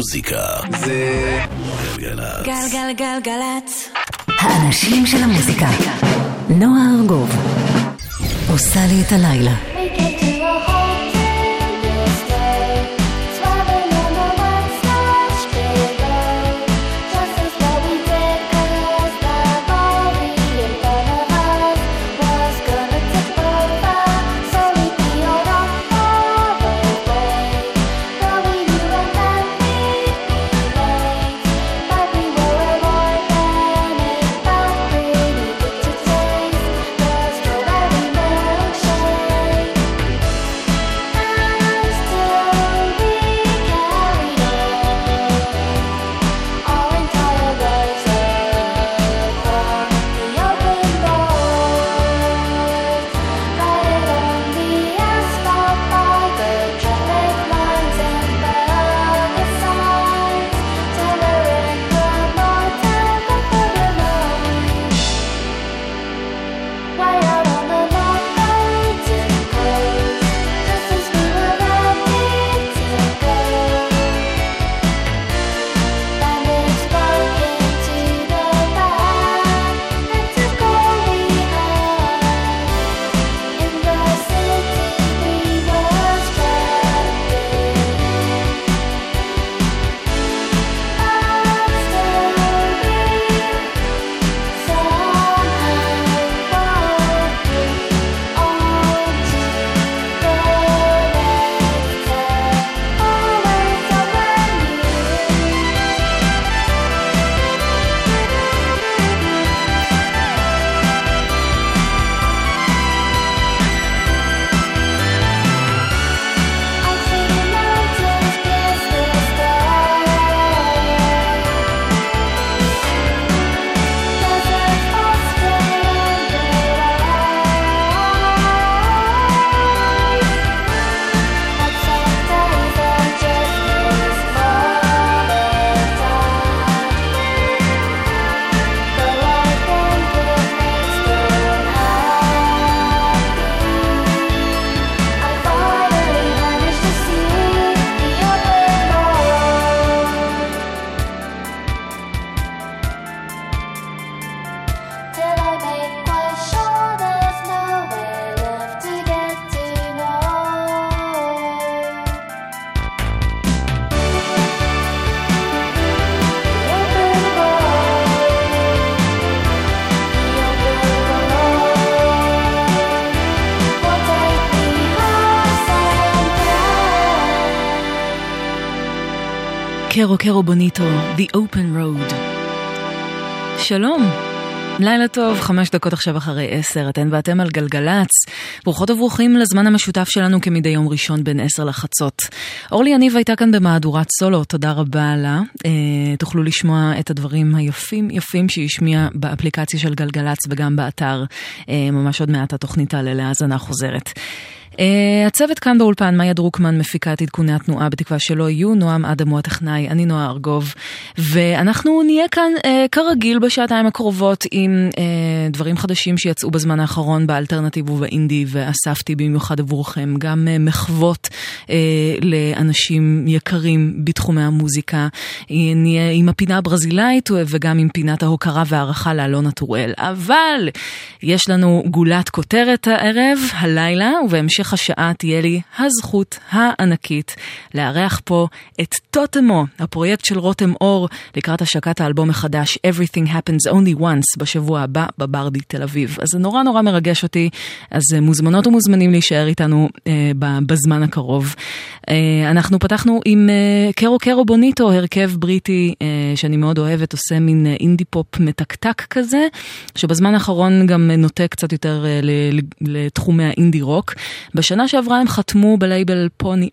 המוזיקה זה גלגלצ. גלגלגלגלצ. האנשים של המוזיקה. נועה ארגוב עושה לי את הלילה. Ride. קרו קרו בוניטו, The Open Road. שלום. לילה טוב, חמש דקות עכשיו אחרי עשר, אתן ואתם על גלגלצ. ברוכות וברוכים לזמן המשותף שלנו כמדי יום ראשון בין עשר לחצות. אורלי יניב הייתה כאן במהדורת סולו, תודה רבה לה. אה, תוכלו לשמוע את הדברים היפים יפים שהיא השמיעה באפליקציה של גלגלצ וגם באתר. אה, ממש עוד מעט התוכנית תעלה להאזנה חוזרת. Uh, הצוות כאן באולפן, מאיה דרוקמן מפיקה את עדכוני התנועה בתקווה שלא יהיו, נועם אדם הוא הטכנאי, אני נועה ארגוב, ואנחנו נהיה כאן uh, כרגיל בשעתיים הקרובות עם uh, דברים חדשים שיצאו בזמן האחרון באלטרנטיב ובאינדי, ואספתי במיוחד עבורכם גם uh, מחוות uh, לאנשים יקרים בתחומי המוזיקה. נהיה עם הפינה הברזילאית וגם עם פינת ההוקרה והערכה לאלונה טוראל. אבל יש לנו גולת כותרת הערב, הלילה, ובהמשך השעה תהיה לי הזכות הענקית לארח פה את טוטמו, הפרויקט של רותם אור, לקראת השקת האלבום החדש Everything Happens Only Once בשבוע הבא בברדי תל אביב. אז זה נורא נורא מרגש אותי, אז אה, מוזמנות ומוזמנים להישאר איתנו אה, בזמן הקרוב. אה, אנחנו פתחנו עם אה, קרו קרו בוניטו, הרכב בריטי אה, שאני מאוד אוהבת, עושה מין אה, אינדי פופ מתקתק כזה, שבזמן האחרון גם נוטה קצת יותר אה, לתחומי האינדי רוק. בשנה שעברה הם חתמו בלייבל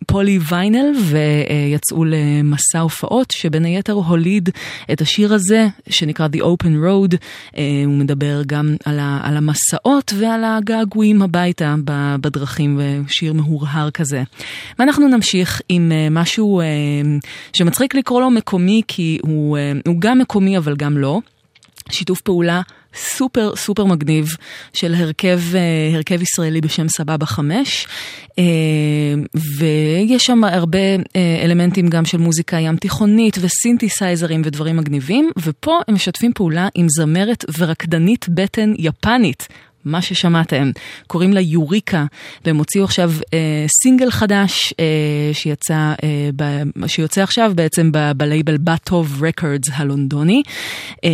Polyvinyl ויצאו למסע הופעות שבין היתר הוליד את השיר הזה שנקרא The Open Road. אה, הוא מדבר גם על, ה, על המסעות ועל הגעגועים הביתה בדרכים ושיר מהורהר כזה. ואנחנו נמשיך עם אה, משהו אה, שמצחיק לקרוא לו מקומי כי הוא, הוא גם מקומי אבל גם לא. שיתוף פעולה סופר סופר מגניב של הרכב, אה, הרכב ישראלי בשם סבבה חמש, אה, ויש שם הרבה אה, אלמנטים גם של מוזיקה ים תיכונית וסינתסייזרים ודברים מגניבים, ופה הם משתפים פעולה עם זמרת ורקדנית בטן יפנית. מה ששמעתם. קוראים לה יוריקה, והם הוציאו עכשיו אה, סינגל חדש אה, שיצא, אה, ב, שיוצא עכשיו בעצם ב, בלייבל בטוב רקורדס הלונדוני, אה,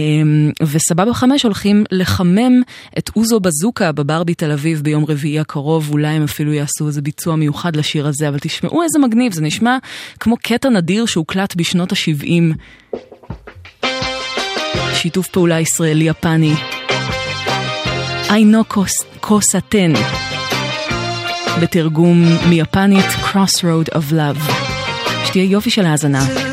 וסבבה חמש הולכים לחמם את אוזו בזוקה בבר בתל אביב ביום רביעי הקרוב, אולי הם אפילו יעשו איזה ביצוע מיוחד לשיר הזה, אבל תשמעו איזה מגניב, זה נשמע כמו קטע נדיר שהוקלט בשנות ה-70. שיתוף פעולה ישראלי-יפני. היינו כוס אתן, בתרגום מיפנית Crossroad of Love. שתהיה יופי של האזנה.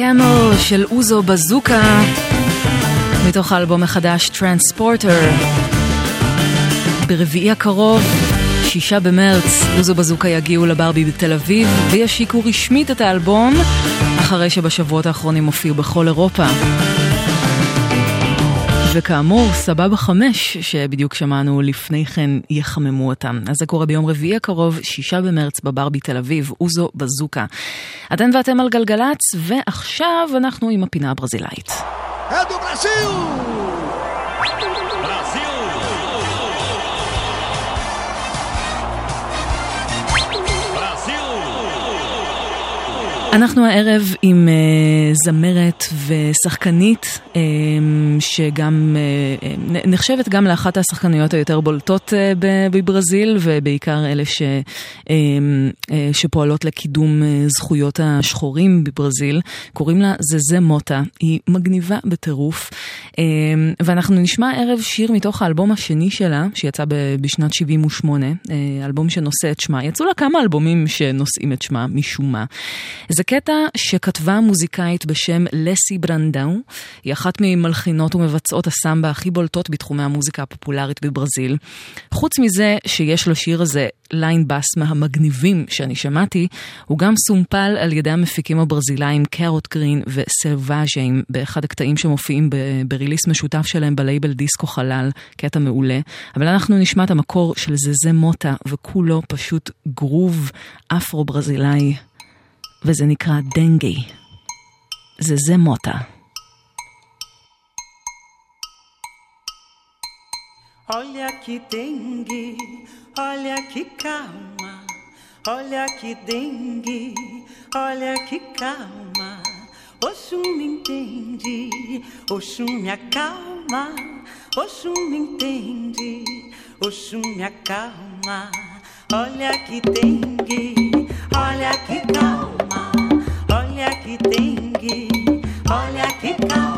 קאמו של אוזו בזוקה מתוך האלבום החדש טרנספורטר. ברביעי הקרוב, שישה במרץ, אוזו בזוקה יגיעו לברבי בתל אביב וישיקו רשמית את האלבום אחרי שבשבועות האחרונים הופיעו בכל אירופה. וכאמור, סבבה חמש, שבדיוק שמענו לפני כן, יחממו אותם. אז זה קורה ביום רביעי הקרוב, שישה במרץ, בברבי תל אביב, אוזו בזוקה. אתן ואתם על גלגלצ, ועכשיו אנחנו עם הפינה הברזילאית. É do אנחנו הערב עם uh, זמרת ושחקנית um, שגם uh, נחשבת גם לאחת השחקניות היותר בולטות uh, בברזיל ובעיקר אלה ש, um, uh, שפועלות לקידום uh, זכויות השחורים בברזיל. קוראים לה זזה מוטה, היא מגניבה בטירוף um, ואנחנו נשמע הערב שיר מתוך האלבום השני שלה שיצא ב- בשנת 78, uh, אלבום שנושא את שמה. יצאו לה כמה אלבומים שנושאים את שמה משום מה. זה קטע שכתבה מוזיקאית בשם לסי ברנדאו, היא אחת ממלחינות ומבצעות הסמבה הכי בולטות בתחומי המוזיקה הפופולרית בברזיל. חוץ מזה שיש לשיר הזה ליין בס מהמגניבים שאני שמעתי, הוא גם סומפל על ידי המפיקים הברזילאים Carrot Green ו-Selvagem באחד הקטעים שמופיעים ב-release משותף שלהם בלייבל Disco Halal, קטע מעולה. אבל אנחנו נשמע את המקור של זזה מוטה וכולו פשוט גרוב אפרו-ברזילאי. וזה נקרא דנגי. זה זה מוטה. Olha que dengue, olha que calma, olha que dengue, olha que calma. Oxum me entende, Oxum me acalma, Oxum me entende, Oxum me acalma. Olha que dengue, olha que calma, olha que dengue, olha que calma.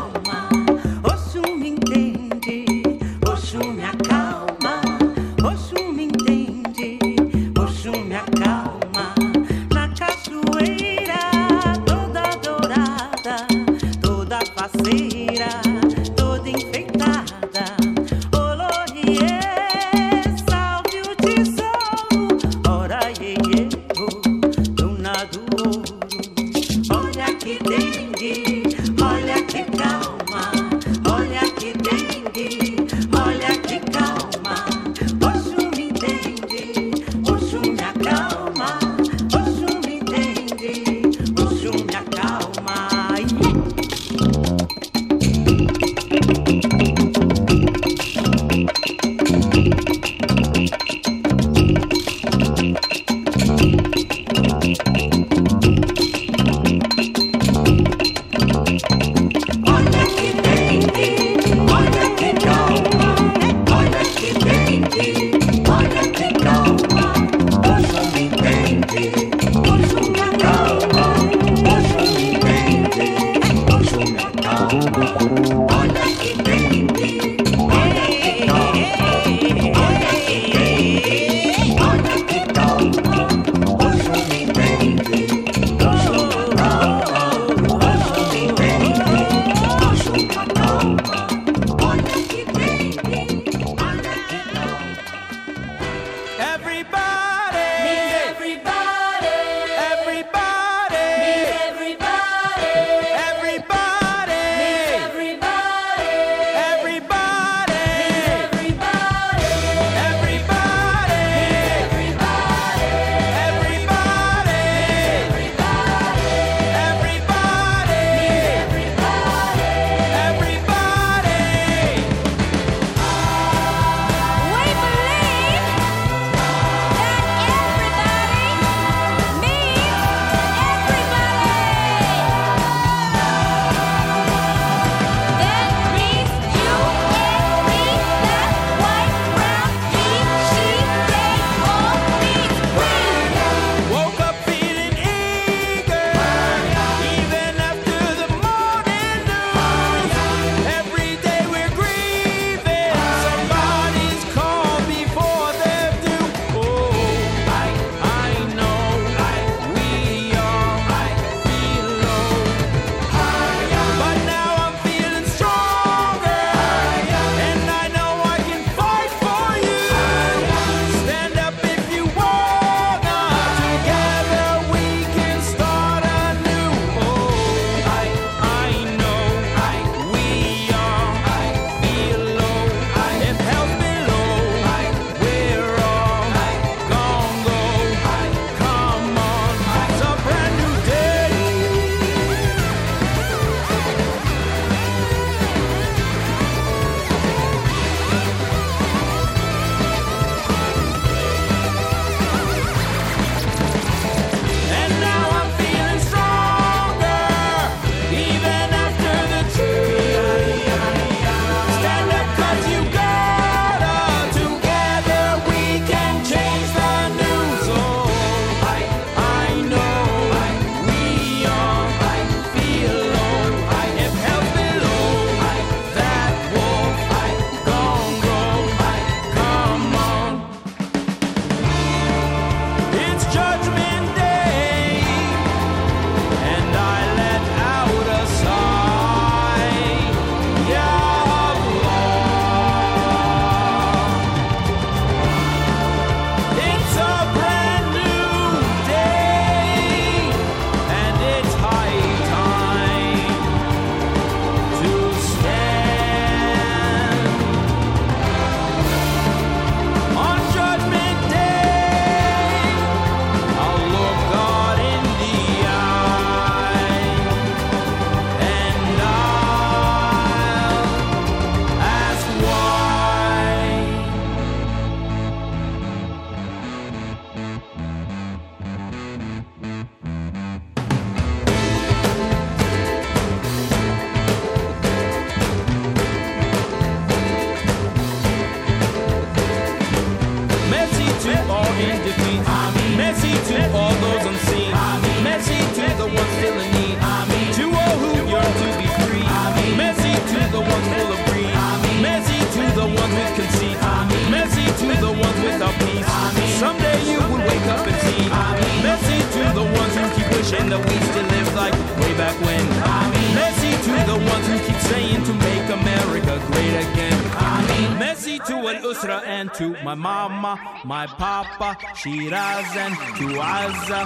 My papa, Shiraz and Tuaza,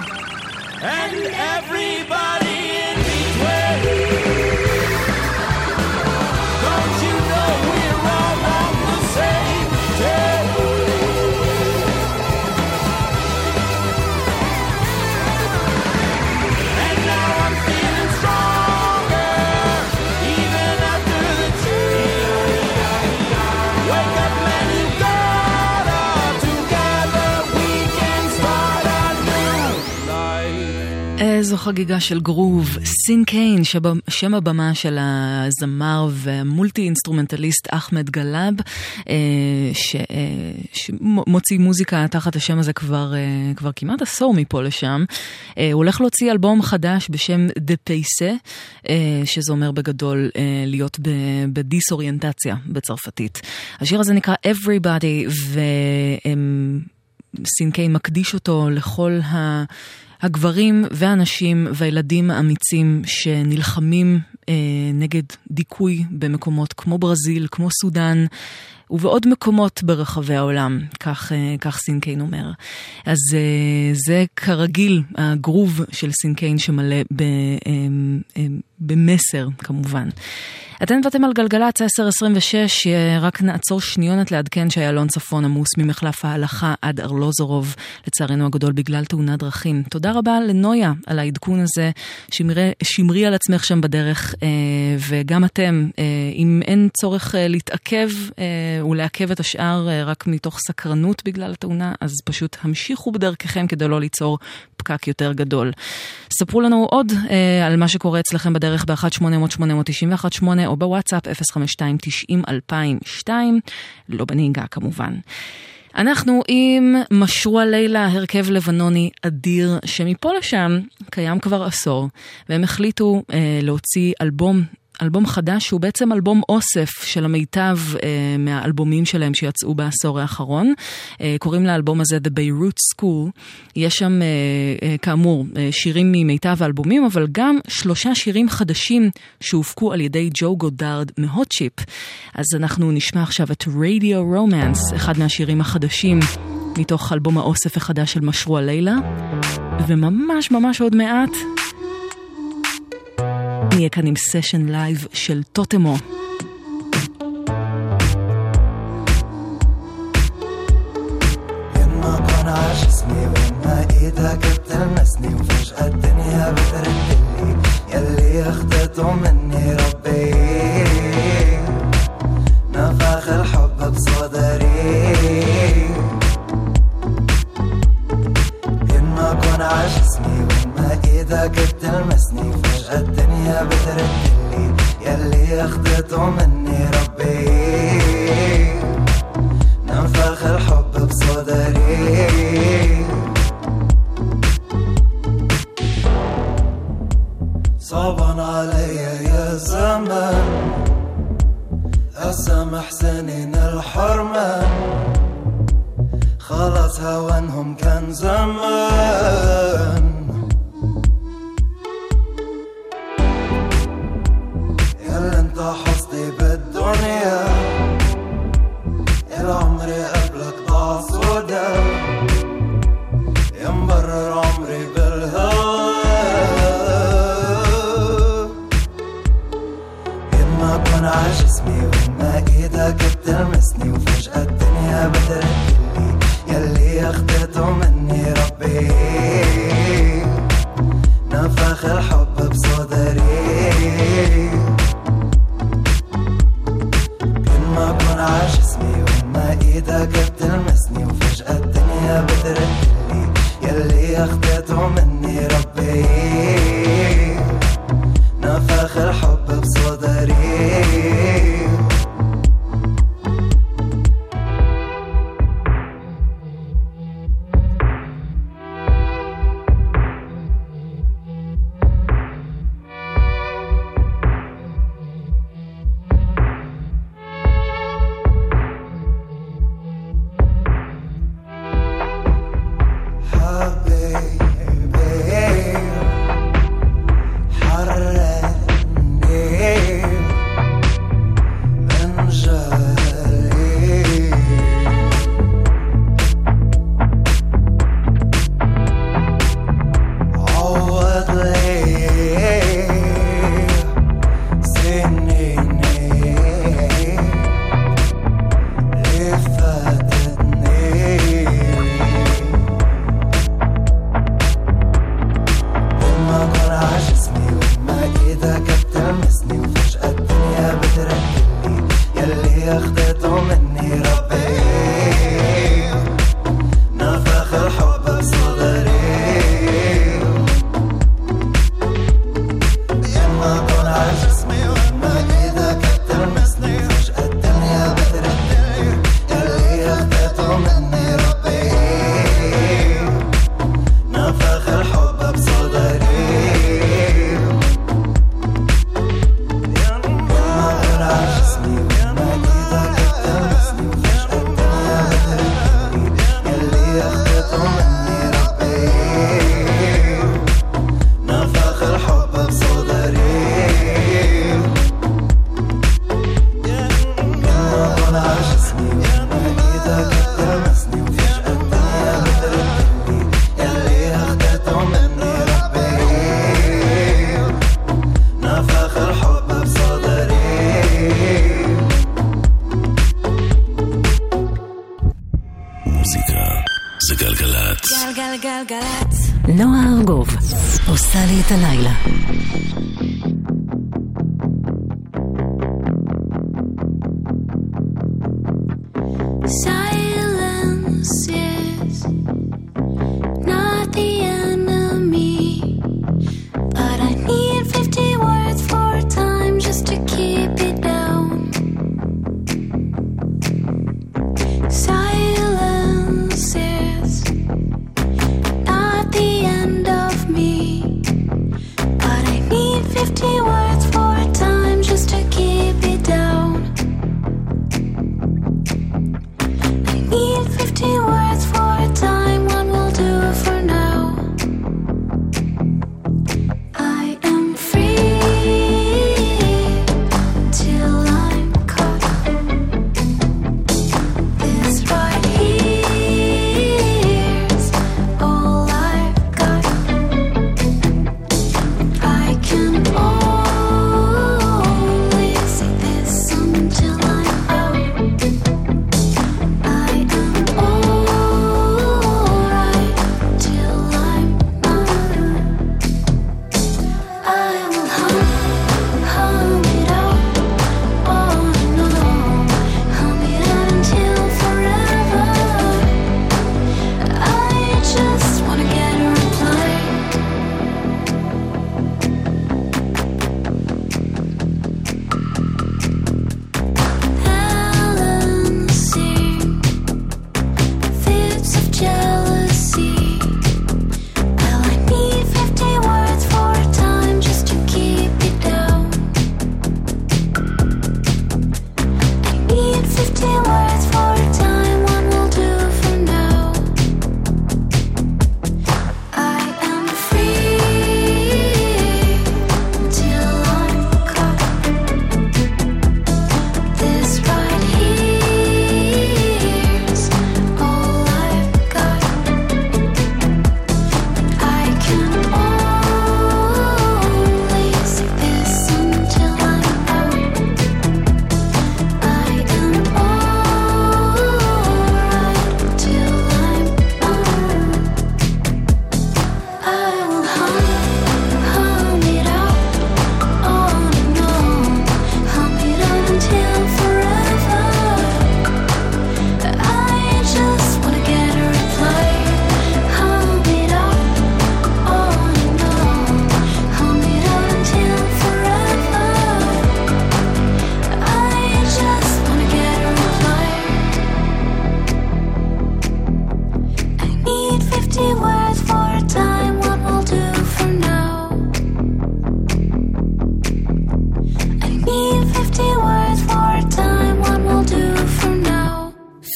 and everybody חגיגה של גרוב, Sinkane, שם הבמה של הזמר והמולטי אינסטרומנטליסט אחמד גלאב, אה, אה, שמוציא מוזיקה תחת השם הזה כבר, אה, כבר כמעט עשור מפה לשם. הוא הולך להוציא אלבום חדש בשם The אה, שזה אומר בגדול להיות בדיסאוריינטציה בצרפתית. השיר הזה נקרא Everybody, והם... סינקיי מקדיש אותו לכל ה... הגברים והנשים והילדים האמיצים שנלחמים אה, נגד דיכוי במקומות כמו ברזיל, כמו סודאן ובעוד מקומות ברחבי העולם, כך, אה, כך סינקיין אומר. אז אה, זה כרגיל הגרוב של סינקיין שמלא ב, אה, במסר כמובן. אתן ואתם על גלגלצ 1026, אה, רק נעצור שניונת לעדכן שאיילון צפון עמוס ממחלף ההלכה עד ארלוזורוב, לצערנו הגדול בגלל תאונת דרכים. תודה רבה לנויה על העדכון הזה, שמרי, שמרי על עצמך שם בדרך, אה, וגם אתם, אה, אם אין צורך להתעכב ולעכב את השאר רק מתוך סקרנות בגלל התאונה, אז פשוט המשיכו בדרככם כדי לא ליצור פקק יותר גדול. ספרו לנו עוד על מה שקורה אצלכם בדרך ב-1-800-891-8 או בוואטסאפ 052-90-2002, לא בנהיגה כמובן. אנחנו עם משרוע לילה, הרכב לבנוני אדיר, שמפה לשם קיים כבר עשור, והם החליטו אה, להוציא אלבום אלבום חדש שהוא בעצם אלבום אוסף של המיטב אה, מהאלבומים שלהם שיצאו בעשור האחרון. אה, קוראים לאלבום הזה The Beirut School. יש שם אה, אה, כאמור אה, שירים ממיטב האלבומים, אבל גם שלושה שירים חדשים שהופקו על ידי ג'ו גודארד מהוטשיפ. אז אנחנו נשמע עכשיו את Radio Romance, אחד מהשירים החדשים מתוך אלבום האוסף החדש של משרוע לילה. וממש ממש עוד מעט נהיה כאן עם סשן לייב של טוטמו. يما كون عاش اسمي وما ايدك بتلمسني وفجأة الدنيا بتردلي يلي اخدته مني ربي نفخ الحب بصدري يما كون عاش اسمي وما ايدك بتلمسني وفجأة الدنيا بتردلي يلي اخدته مني ربي. نفخ الحب بصدري. صعبان علي يا زمان أسامح سنين الحرمان خلاص هوانهم كان زمان عمري العمري قبلك ضاع سودا يمبرر عمري بالهوى يما اكون عجسمي وما إيدك بتلمسني وفجأة الدنيا بدرت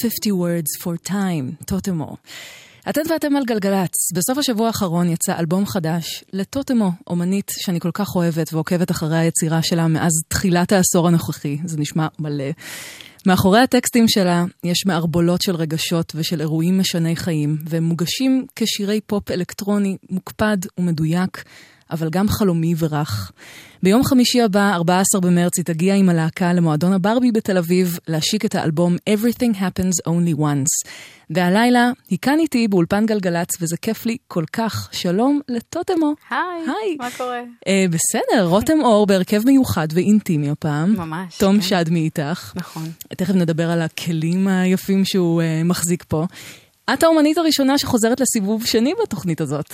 50 words for time, טוטמו. אתן ואתם על גלגלצ. בסוף השבוע האחרון יצא אלבום חדש לטוטמו, אומנית שאני כל כך אוהבת ועוקבת אחרי היצירה שלה מאז תחילת העשור הנוכחי. זה נשמע מלא. מאחורי הטקסטים שלה יש מערבולות של רגשות ושל אירועים משני חיים, והם מוגשים כשירי פופ אלקטרוני מוקפד ומדויק. אבל גם חלומי ורך. ביום חמישי הבא, 14 במרץ, היא תגיע עם הלהקה למועדון הברבי בתל אביב להשיק את האלבום Everything Happens Only Once. והלילה היא כאן איתי באולפן גלגלצ, וזה כיף לי כל כך. שלום לטוטמו. היי, היי. מה קורה? אה, בסדר, רותם אור בהרכב מיוחד ואינטימי הפעם. ממש, תום כן. שדמי איתך. נכון. תכף נדבר על הכלים היפים שהוא אה, מחזיק פה. את האומנית הראשונה שחוזרת לסיבוב שני בתוכנית הזאת.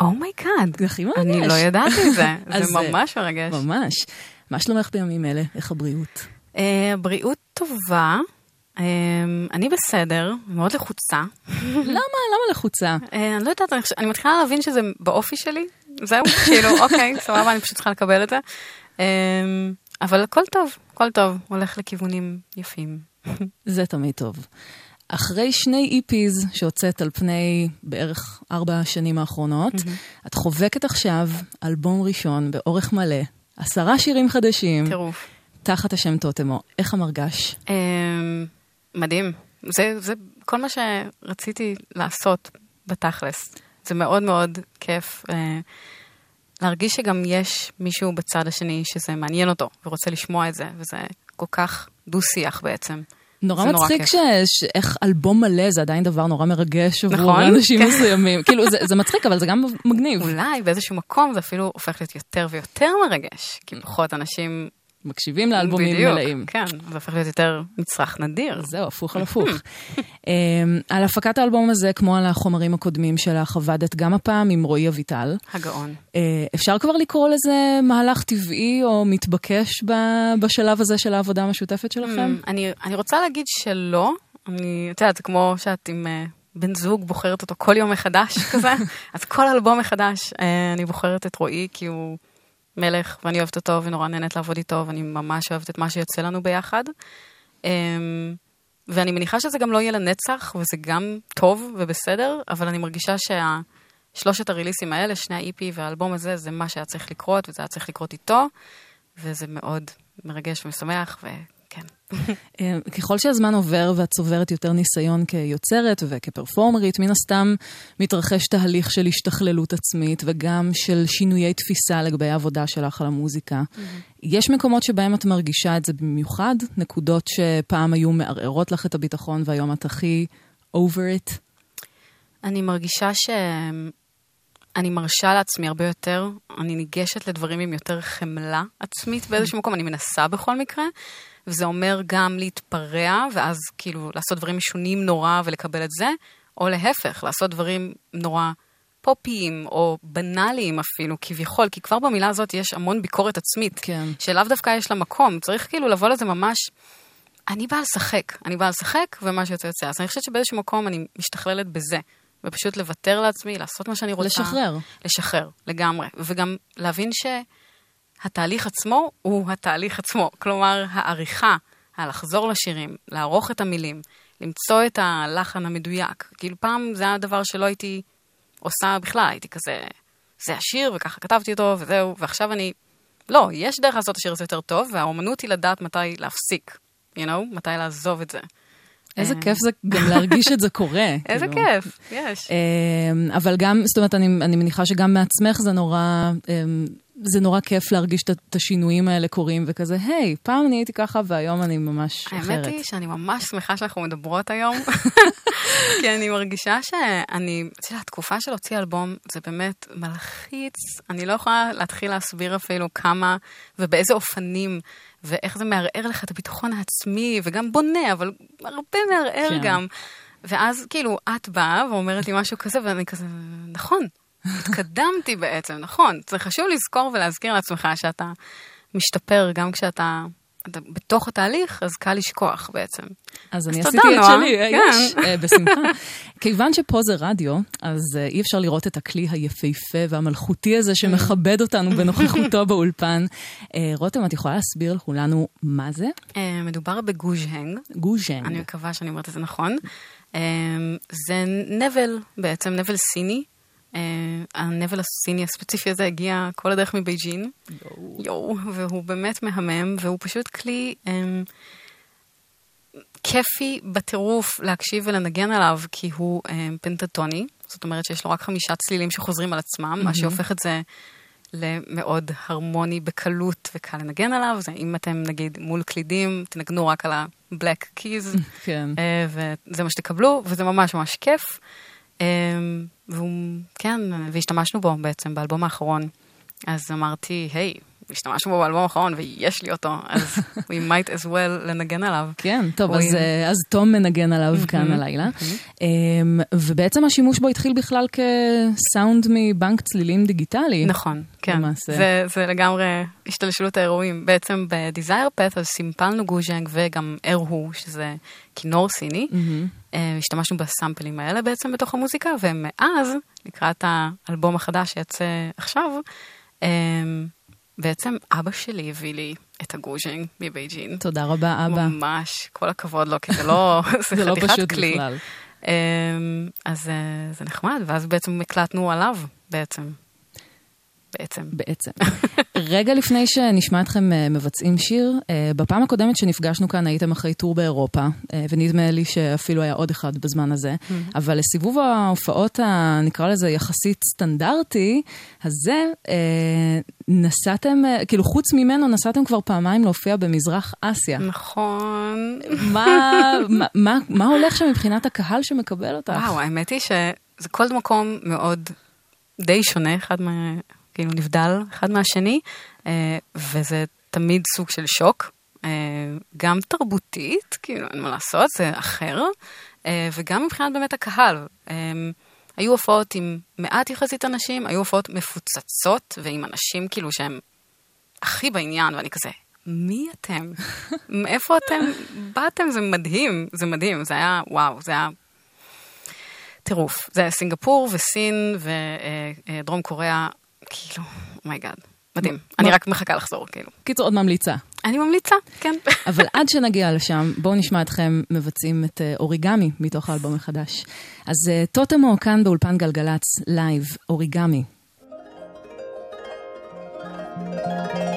Oh my god. זה הכי מרגש. אני לא ידעתי את זה, זה אה, ממש מרגש. ממש. מה שלומך בימים אלה? איך הבריאות? אה, בריאות טובה, אה, אני בסדר, מאוד לחוצה. למה? למה לחוצה? אה, אני לא יודעת, אני מתחילה להבין שזה באופי שלי, זהו, כאילו, אוקיי, סבבה, אני פשוט צריכה לקבל את זה. אה, אבל הכל טוב, הכל טוב, הולך לכיוונים יפים. זה תמיד טוב. אחרי שני EPs שהוצאת על פני בערך ארבע השנים האחרונות, את חובקת עכשיו אלבום ראשון באורך מלא, עשרה שירים חדשים, טירוף. תחת השם טוטמו. איך המרגש? אה, מדהים. זה, זה כל מה שרציתי לעשות בתכלס. זה מאוד מאוד כיף אה, להרגיש שגם יש מישהו בצד השני שזה מעניין אותו ורוצה לשמוע את זה, וזה כל כך דו-שיח בעצם. נורא מצחיק כיף. ש... ש... איך אלבום מלא זה עדיין דבר נורא מרגש עבור נכון? אנשים כן. מסוימים. כאילו, זה, זה מצחיק, אבל זה גם מגניב. אולי באיזשהו מקום זה אפילו הופך להיות יותר ויותר מרגש, כי פחות אנשים... מקשיבים לאלבומים בדיוק, מלאים. כן, זה הופך להיות יותר מצרך נדיר. זהו, הפוך על הפוך. אמ, על הפקת האלבום הזה, כמו על החומרים הקודמים שלך, עבדת גם הפעם עם רועי אביטל. הגאון. אה, אפשר כבר לקרוא לזה מהלך טבעי או מתבקש ב- בשלב הזה של העבודה המשותפת שלכם? Mm, אני, אני רוצה להגיד שלא. אני, את יודעת, זה כמו שאת עם uh, בן זוג בוחרת אותו כל יום מחדש כזה, אז כל אלבום מחדש uh, אני בוחרת את רועי כי הוא מלך ואני אוהבת אותו ונורא נהנית לעבוד איתו ואני ממש אוהבת את מה שיוצא לנו ביחד. Um, ואני מניחה שזה גם לא יהיה לנצח וזה גם טוב ובסדר, אבל אני מרגישה שהשלושת הריליסים האלה, שני ה-EP והאלבום הזה, זה מה שהיה צריך לקרות וזה היה צריך לקרות איתו, וזה מאוד מרגש ומשמח וכן. אה, ככל שהזמן עובר ואת צוברת יותר ניסיון כיוצרת וכפרפורמרית, מן הסתם מתרחש תהליך של השתכללות עצמית וגם של שינויי תפיסה לגבי העבודה שלך על המוזיקה. יש מקומות שבהם את מרגישה את זה במיוחד? נקודות שפעם היו מערערות לך את הביטחון והיום את הכי over it? אני מרגישה שאני מרשה לעצמי הרבה יותר, אני ניגשת לדברים עם יותר חמלה עצמית באיזשהו מקום, אני מנסה בכל מקרה, וזה אומר גם להתפרע, ואז כאילו לעשות דברים משונים נורא ולקבל את זה, או להפך, לעשות דברים נורא פופיים, או בנאליים אפילו, כביכול, כי כבר במילה הזאת יש המון ביקורת עצמית, כן. שלאו דווקא יש לה מקום, צריך כאילו לבוא לזה ממש... אני באה לשחק, אני באה לשחק, ומה שיוצא יוצא. אז אני חושבת שבאיזשהו מקום אני משתכללת בזה. ופשוט לוותר לעצמי, לעשות מה שאני רוצה. לשחרר. לשחרר, לגמרי. וגם להבין שהתהליך עצמו הוא התהליך עצמו. כלומר, העריכה, הלחזור לשירים, לערוך את המילים, למצוא את הלחן המדויק. כאילו פעם זה היה דבר שלא הייתי עושה בכלל, הייתי כזה, זה השיר וככה כתבתי אותו וזהו, ועכשיו אני... לא, יש דרך לעשות את השיר הזה יותר טוב, והאומנות היא לדעת מתי להפסיק, you know, מתי לעזוב את זה. איזה אה. כיף זה גם להרגיש את זה קורה. איזה כאילו. כיף, יש. אמ, אבל גם, זאת אומרת, אני, מניחה שגם מעצמך זה נורא, אמ, זה נורא כיף להרגיש את- השינויים האלה קורים, וכזה, היי, פעם אני הייתי ככה והיום אני ממש אחרת. האמת היא שאני ממש שמחה שאנחנו מדברות היום, כי אני מרגישה שאני, את יודעת, התקופה של להוציא אלבום זה באמת מלחיץ, אני לא יכולה להתחיל להסביר אפילו כמה ובאיזה אופנים, ואיך זה מערער לך את הביטחון העצמי, וגם בונה, אבל הרבה מערער כן. גם. ואז כאילו, את באה ואומרת לי משהו כזה, ואני כזה, נכון, התקדמתי בעצם, נכון. זה חשוב לזכור ולהזכיר לעצמך שאתה משתפר גם כשאתה אתה בתוך התהליך, אז קל לשכוח בעצם. אז אני אז עשיתי תודה, את. שלי, אה, כן. יש, אה, בשמחה. כיוון שפה זה רדיו, אז אה, אי אפשר לראות את הכלי היפהפה והמלכותי הזה שמכבד אותנו בנוכחותו באולפן. רותם, את יכולה להסביר לכולנו מה זה? מדובר בגוז'הנג, גוז'נג. אני מקווה שאני אומרת את זה נכון. זה נבל, בעצם נבל סיני. אה, הנבל הסיני הספציפי הזה הגיע כל הדרך מבייג'ין. יואו, והוא באמת מהמם, והוא פשוט כלי אה, כיפי בטירוף להקשיב ולנגן עליו, כי הוא אה, פנטטוני, זאת אומרת שיש לו רק חמישה צלילים שחוזרים על עצמם, מה שהופך את זה למאוד הרמוני בקלות וקל לנגן עליו. זה אם אתם נגיד מול קלידים, תנגנו רק על ה-black keys, כן. אה, וזה מה שתקבלו, וזה ממש ממש כיף. אה, והוא, כן, והשתמשנו בו בעצם באלבום האחרון. אז אמרתי, היי, השתמשנו בו באלבום האחרון ויש לי אותו, אז we might as well לנגן עליו. כן, טוב, אז, אה, אז תום מנגן עליו כאן הלילה. אמ, ובעצם השימוש בו התחיל בכלל כסאונד מבנק צלילים דיגיטלי. נכון, כן. למעשה. זה, זה לגמרי השתלשלות האירועים. בעצם ב-Desire Path אז סימפלנו גוז'נג וגם ארהו, שזה כינור סיני. אה, השתמשנו בסאמפלים האלה בעצם בתוך המוזיקה, ומאז, לקראת האלבום החדש שיצא עכשיו, אה, בעצם אבא שלי הביא לי את הגוז'נג מבייג'ין. תודה רבה, אבא. ממש, כל הכבוד לו, כי זה לא, זה לא פשוט כלי. בכלל. אה, אז זה נחמד, ואז בעצם הקלטנו עליו, בעצם. בעצם. בעצם. רגע לפני שנשמע אתכם אה, מבצעים שיר, אה, בפעם הקודמת שנפגשנו כאן הייתם אחרי טור באירופה, אה, ונדמה לי שאפילו היה עוד אחד בזמן הזה, אבל לסיבוב ההופעות, ה- נקרא לזה יחסית סטנדרטי, הזה, נסעתם, כאילו חוץ ממנו נסעתם כבר פעמיים להופיע במזרח אסיה. נכון. מה, מה, מה, מה הולך שם מבחינת הקהל שמקבל אותך? וואו, האמת היא שזה כל מקום מאוד די שונה, אחד מה... כאילו נבדל אחד מהשני, אה, וזה תמיד סוג של שוק, אה, גם תרבותית, כאילו אין מה לעשות, זה אחר, אה, וגם מבחינת באמת הקהל. היו הופעות עם מעט יחסית אנשים, היו הופעות מפוצצות ועם אנשים כאילו שהם הכי בעניין, ואני כזה, מי אתם? מאיפה אתם באתם? זה מדהים, זה מדהים, זה היה, וואו, זה היה טירוף. זה היה סינגפור וסין ודרום קוריאה, כאילו, oh my god, מדהים. אני רק מחכה לחזור, כאילו. קיצור, עוד ממליצה. אני ממליצה, כן. אבל עד שנגיע לשם, בואו נשמע אתכם מבצעים את אה, אוריגמי מתוך האלבום החדש. אז אה, טוטמו כאן באולפן גלגלצ, לייב, אוריגמי. You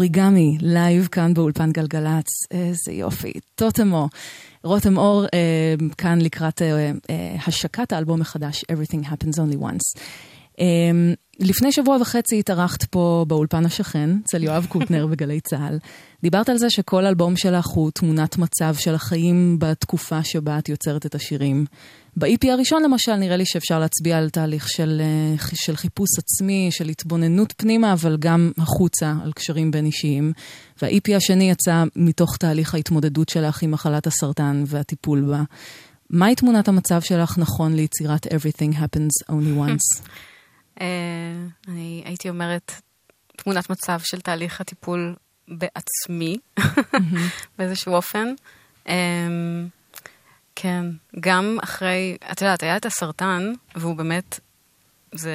אוריגמי, לייב כאן באולפן גלגלצ, איזה יופי, טוטמו. רותם אור אה, כאן לקראת אה, אה, השקת האלבום החדש, Everything Happens Only Once. אה, לפני שבוע וחצי התארחת פה באולפן השכן, אצל יואב קוטנר בגלי צה"ל. דיברת על זה שכל אלבום שלך הוא תמונת מצב של החיים בתקופה שבה את יוצרת את השירים. ב-EP הראשון למשל, נראה לי שאפשר להצביע על תהליך של, אה, של חיפוש עצמי, של התבוננות פנימה, אבל גם החוצה, על קשרים בין אישיים. וה-EP השני יצא מתוך תהליך ההתמודדות שלך עם מחלת הסרטן והטיפול בה. מהי תמונת המצב שלך נכון ליצירת Everything Happens Only Once? אה, אני הייתי אומרת, תמונת מצב של תהליך הטיפול בעצמי, באיזשהו אופן. אמ, כן, גם אחרי, את יודעת, היה את הסרטן, והוא באמת, זה,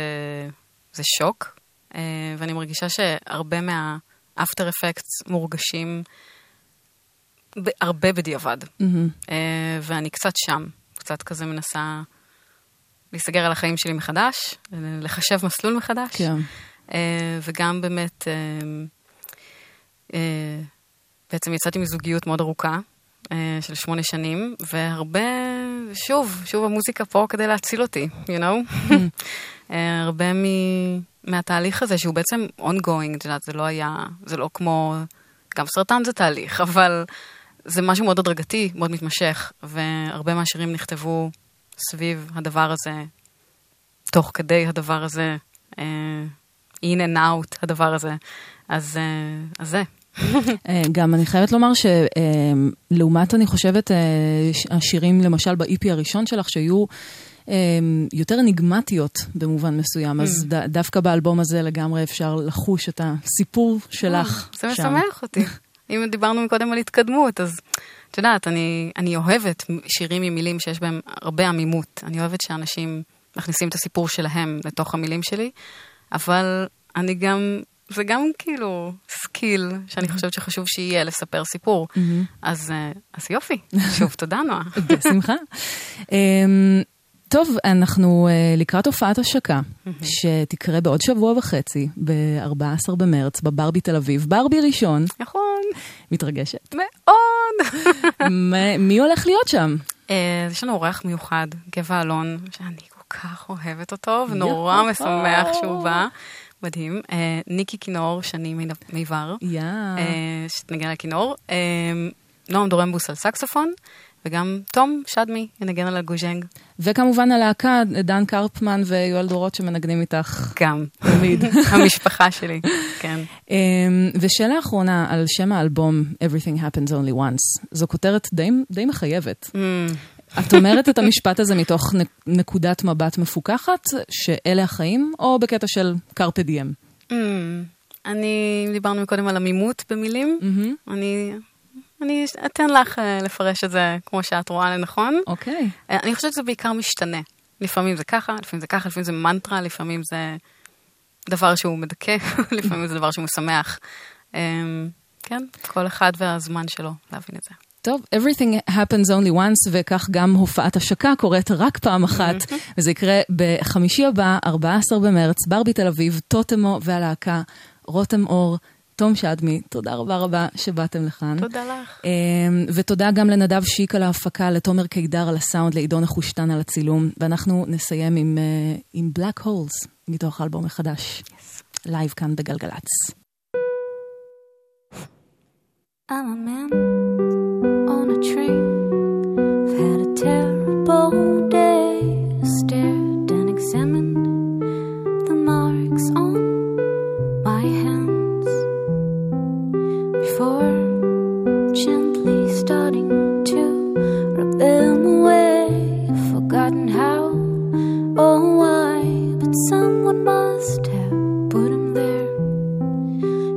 זה שוק, אה, ואני מרגישה שהרבה מה-after effects מורגשים הרבה בדיעבד. אה, ואני קצת שם, קצת כזה מנסה להיסגר על החיים שלי מחדש, לחשב מסלול מחדש. כן. אה, וגם באמת, אה, אה, בעצם יצאתי מזוגיות מאוד ארוכה, של שמונה שנים, והרבה, שוב, שוב המוזיקה פה כדי להציל אותי, you know? הרבה מ... מהתהליך הזה, שהוא בעצם ongoing, את יודעת, זה לא היה, זה לא כמו, גם סרטן זה תהליך, אבל זה משהו מאוד הדרגתי, מאוד מתמשך, והרבה מהשירים נכתבו סביב הדבר הזה, תוך כדי הדבר הזה, אה, in and out הדבר הזה. אז, אה, אז זה. אה, גם אני חייבת לומר שלעומת, אני חושבת, השירים, למשל ב-EP הראשון שלך, שהיו יותר אניגמטיות במובן מסוים, אז ד- דווקא באלבום הזה לגמרי אפשר לחוש את הסיפור שלך זה שם. משמח אותי. אם דיברנו קודם על התקדמות, אז את יודעת, אני, אני אוהבת שירים עם מילים שיש בהם הרבה עמימות. אני אוהבת שאנשים מכניסים את הסיפור שלהם לתוך המילים שלי, אבל אני גם, זה גם כאילו skill שאני חושבת שחשוב שיהיה לספר סיפור. אז, אה, אז יופי, שוב תודה נועה. בשמחה. טוב, אנחנו אה, לקראת הופעת השקה, שתקרה בעוד שבוע וחצי, ב-14 במרץ, בברבי תל אביב. ברבי ראשון. נכון. מתרגשת? מאוד. מי הולך להיות שם? אה, יש לנו אורח מיוחד, גבע אלון, שאני כל כך אוהבת אותו, ונורא. משמח שהוא בא. מדהים. אה, ניקי כינור, שני מי- מיבר, יא. אה, שתנגן על כינור. נועם דורמבוס על סקסופון, וגם תום שדמי ינגן על הגוז'נג. וכמובן הלהקה, דן קרפמן ויואל דורות שמנגנים איתך. גם. תמיד. המשפחה שלי, כן. אמ, ושאלה אחרונה על שם האלבום Everything Happens Only Once. זו כותרת די, די מחייבת. את אומרת את המשפט הזה מתוך נקודת מבט מפוקחת, שאלה החיים, או בקטע של קרפה דיאם? Mm, אני, דיברנו קודם על עמימות במילים, אני, אני אתן לך אה, לפרש את זה כמו שאת רואה לנכון. אוקיי. אה, אני חושבת שזה בעיקר משתנה. לפעמים זה ככה, לפעמים זה ככה, לפעמים זה מנטרה, לפעמים זה דבר שהוא מדכא, לפעמים זה דבר שהוא משמח. אמ, כן, כל אחד והזמן שלו להבין את זה. טוב, everything happens only once, וכך גם הופעת השקה קורית רק פעם אחת, וזה יקרה בחמישי הבא, 14 במרץ, ברבי תל אביב, טוטמו והלהקה, רותם אור, תום שדמי, תודה רבה רבה שבאתם לכאן. תודה לך. אמ, ותודה גם לנדב שיק על ההפקה, לתומר קידר על הסאונד, לעידון החושטן על הצילום, ואנחנו נסיים עם, אה, עם Black Holes, מתוך האלבום החדש, לייב כאן בגלגלצ. I'm a man on a train. I've had a terrible day. Stared and examined the marks on before gently starting to rub them away. Forgotten how or why, but someone must have put 'em there.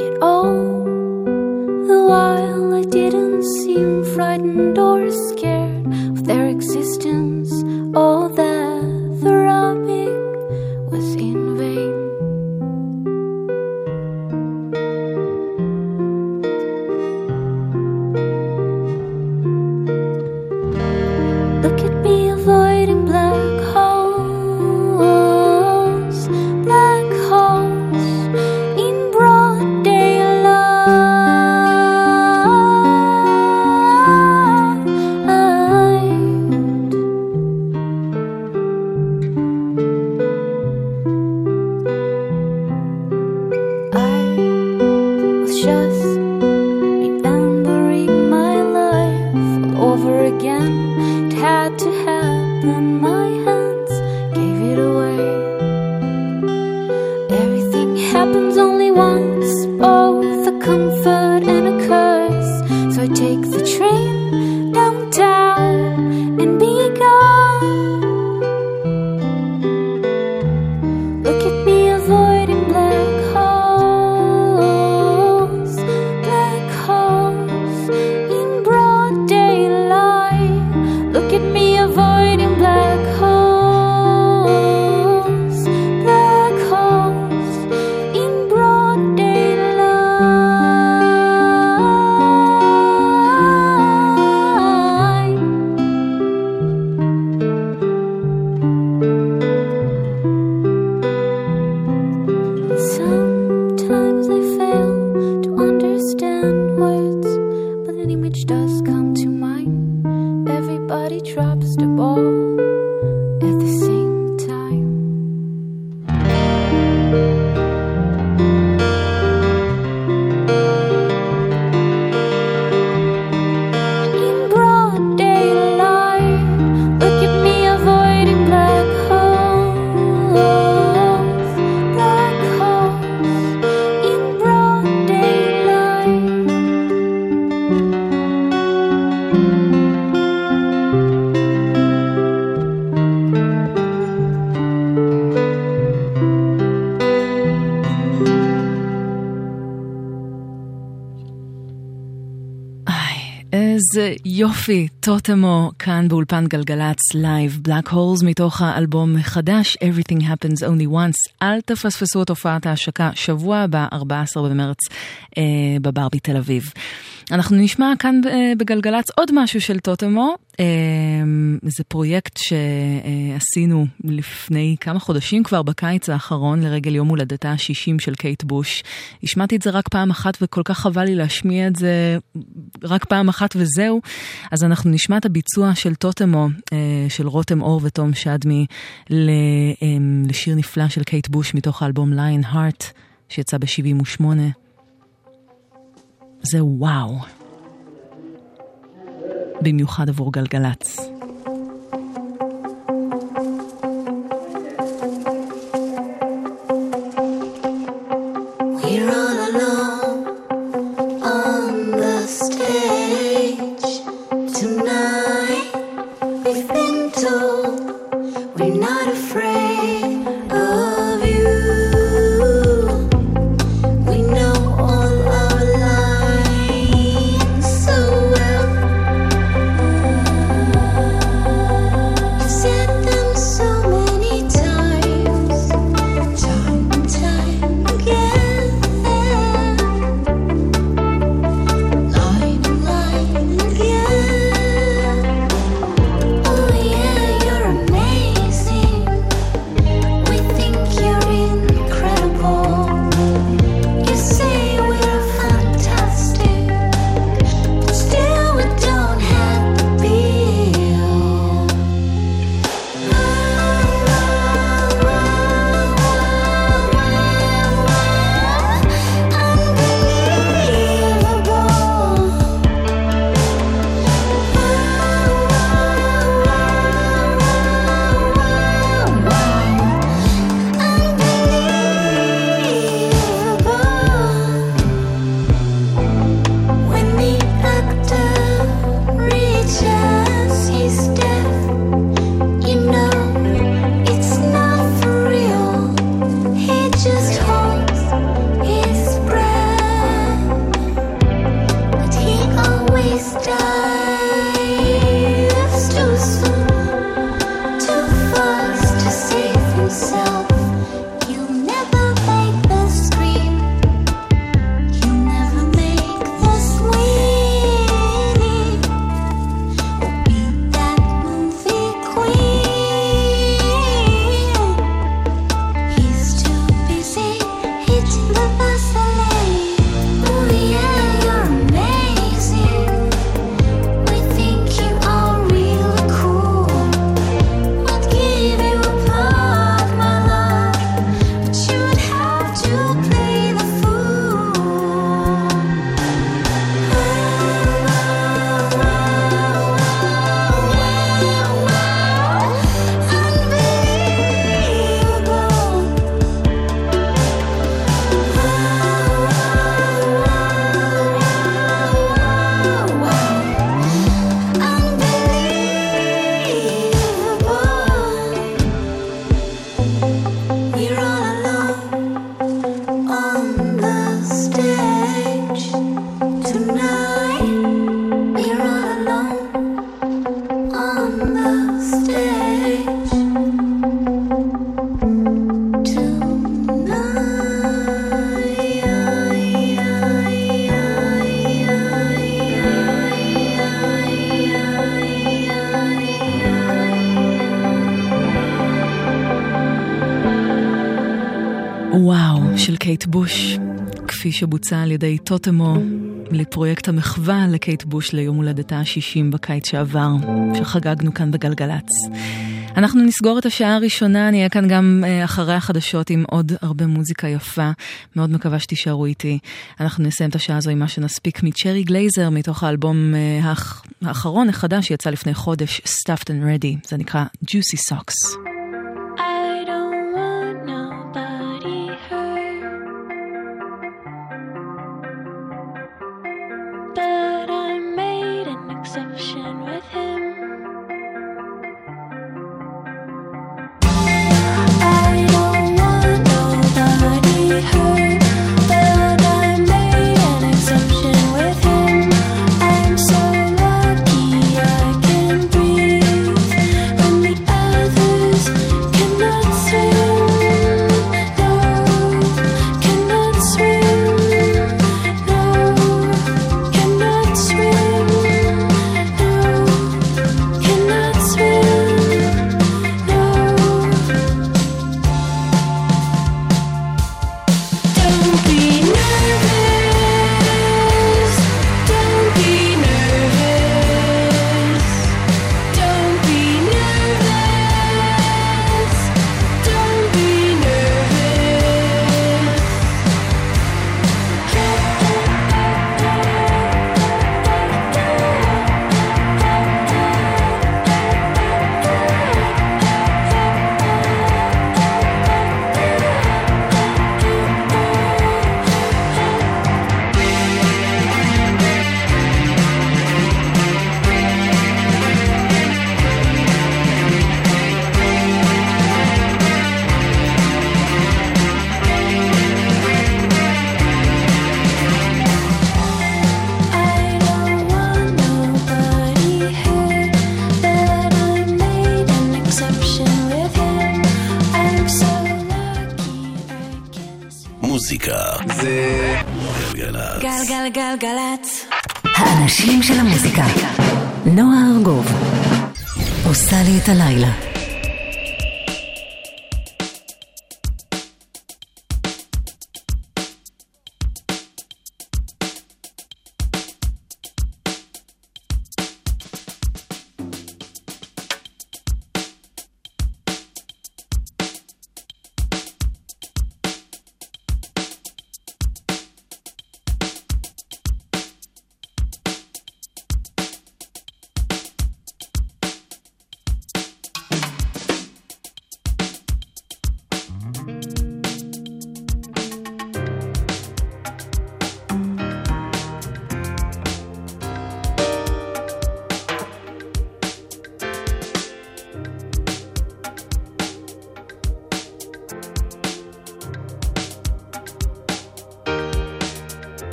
Yet all the while I didn't seem frightened or scared of their existence איזה יופי, טוטמו כאן באולפן גלגלצ לייב, Black Holes מתוך האלבום החדש Everything Happens Only Once. אל תפספסו את הופעת ההשקה שבוע הבא, 14 במרץ, אה, בברבי תל אביב. אנחנו נשמע כאן אה, בגלגלצ עוד משהו של טוטמו, זה פרויקט שעשינו לפני כמה חודשים כבר בקיץ האחרון לרגל יום הולדתה ה-60 של קייט בוש. השמעתי את זה רק פעם אחת וכל כך חבל לי להשמיע את זה רק פעם אחת וזהו. אז אנחנו נשמע את הביצוע של טוטמו, אה, של רותם אור ותום שדמי, אה, לשיר נפלא של קייט בוש מתוך האלבום Lionheart, שיצא ב-78. זה וואו. במיוחד עבור גלגלצ. שבוצע על ידי טוטמו לפרויקט המחווה לקייט בוש ליום הולדתה ה-60 בקיץ שעבר, שחגגנו כאן בגלגלצ. אנחנו נסגור את השעה הראשונה, נהיה כאן גם אה, אחרי החדשות עם עוד הרבה מוזיקה יפה. מאוד מקווה שתישארו איתי. אנחנו נסיים את השעה הזו עם מה שנספיק מצ'רי גלייזר, מתוך האלבום אה, האח- האחרון החדש שיצא לפני חודש, Stuffed and Ready. זה נקרא Juicy Socks.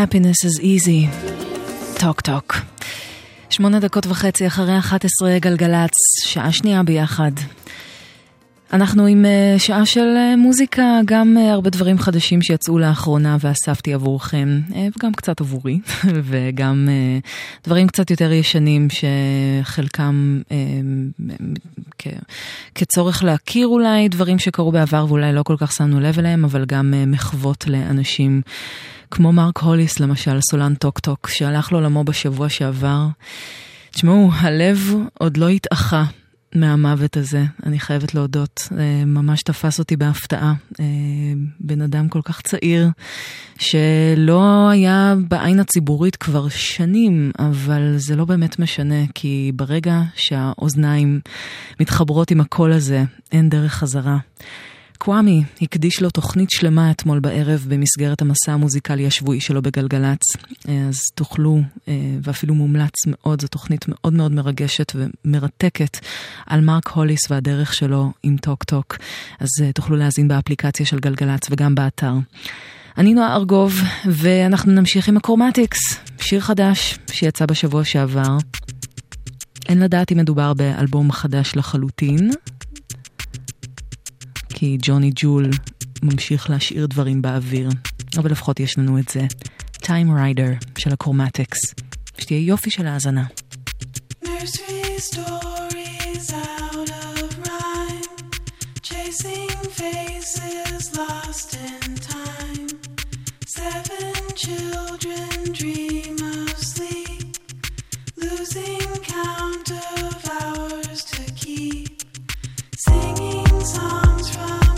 Happiness is easy. טוק טוק. שמונה דקות וחצי אחרי 11 גלגלצ, שעה שנייה ביחד. אנחנו עם אה, שעה של אה, מוזיקה, גם אה, הרבה דברים חדשים שיצאו לאחרונה ואספתי עבורכם, וגם קצת עבורי, וגם דברים קצת יותר ישנים שחלקם כצורך להכיר אולי דברים שקרו בעבר ואולי לא כל כך שמנו לב אליהם, אבל גם מחוות לאנשים. כמו מרק הוליס למשל, סולן טוק טוק, שהלך לעולמו בשבוע שעבר. תשמעו, הלב עוד לא התאחה מהמוות הזה, אני חייבת להודות. אה, ממש תפס אותי בהפתעה. אה, בן אדם כל כך צעיר, שלא היה בעין הציבורית כבר שנים, אבל זה לא באמת משנה, כי ברגע שהאוזניים מתחברות עם הקול הזה, אין דרך חזרה. קוואמי הקדיש לו תוכנית שלמה אתמול בערב במסגרת המסע המוזיקלי השבועי שלו בגלגלצ. אז תוכלו, אה, ואפילו מומלץ מאוד, זו תוכנית מאוד מאוד מרגשת ומרתקת על מרק הוליס והדרך שלו עם Talk Talk. אז אה, תוכלו להאזין באפליקציה של גלגלצ וגם באתר. אני נועה ארגוב, ואנחנו נמשיך עם ה Chromatics, שיר חדש שיצא בשבוע שעבר. אין לדעת אם מדובר באלבום חדש לחלוטין, כי ג'וני ג'ול ממשיך להשאיר דברים באוויר, אבל לפחות יש לנו את זה. Time ריידר של הקורמטקס. שתהיה יופי של האזנה. Losing count. Songs from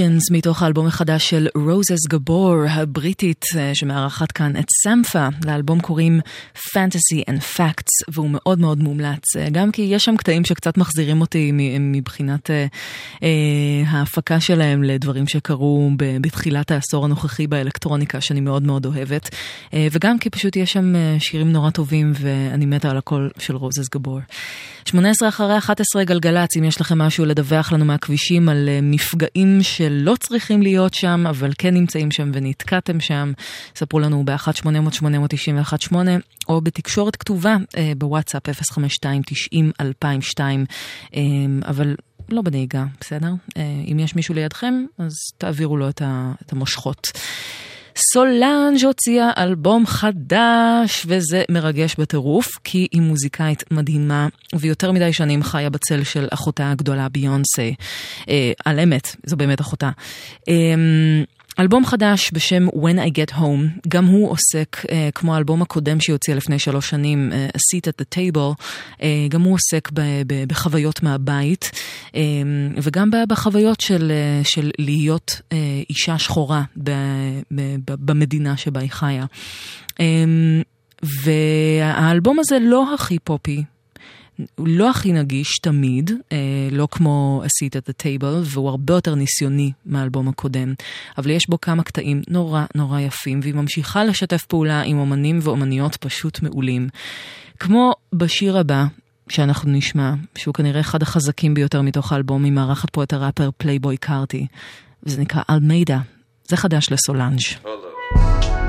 Illusions מתוך האלבום החדש של רוזס גבור הבריטית אה, שמארחת כאן את סמפה. לאלבום קוראים Fantasy and Facts והוא מאוד מאוד מומלץ. אה, גם כי יש שם קטעים שקצת מחזירים אותי מ- מבחינת אה, אה, ההפקה שלהם לדברים שקרו בתחילת העשור הנוכחי באלקטרוניקה שאני מאוד מאוד אוהבת. אה, וגם כי פשוט יש שם אה, שירים נורא טובים ואני מתה על הקול של רוזס גבור. 18 אחרי 11 גלגלצ, אם יש לכם משהו לדווח לנו מהכבישים על אה, מפגעים שלא צריכים להיות שם, אבל כן נמצאים שם ונתקעתם שם, ספרו לנו ב-1-800-891-8 או בתקשורת כתובה אה, בוואטסאפ 052-90-2002, אה, אבל לא בנהיגה, בסדר? אה, אם יש מישהו לידכם, אז תעבירו לו את המושכות. סולנג' הוציאה אלבום חדש, וזה מרגש בטירוף, כי היא מוזיקאית מדהימה, ויותר מדי שנים חיה בצל של אחותה הגדולה ביונסה. אה, על אמת, זו באמת אחותה. אה, אלבום חדש בשם When I Get Home, גם הוא עוסק, אה, כמו האלבום הקודם שהיא לפני שלוש שנים, אה, A Seat at the Table, אה, גם הוא עוסק ב, ב, בחוויות מהבית, אה, וגם בחוויות של, אה, של להיות אה, אישה שחורה ב, ב, ב, במדינה שבה היא חיה. אה, והאלבום הזה לא הכי פופי. הוא לא הכי נגיש תמיד, אה, לא כמו A Seat at the Table, והוא הרבה יותר ניסיוני מהאלבום הקודם, אבל יש בו כמה קטעים נורא נורא יפים, והיא ממשיכה לשתף פעולה עם אומנים ואומניות פשוט מעולים. כמו בשיר הבא, שאנחנו נשמע, שהוא כנראה אחד החזקים ביותר מתוך האלבום, היא מארחת פה את הראפר פלייבוי קארטי, וזה נקרא Almeda. זה חדש לסולנג'. Brown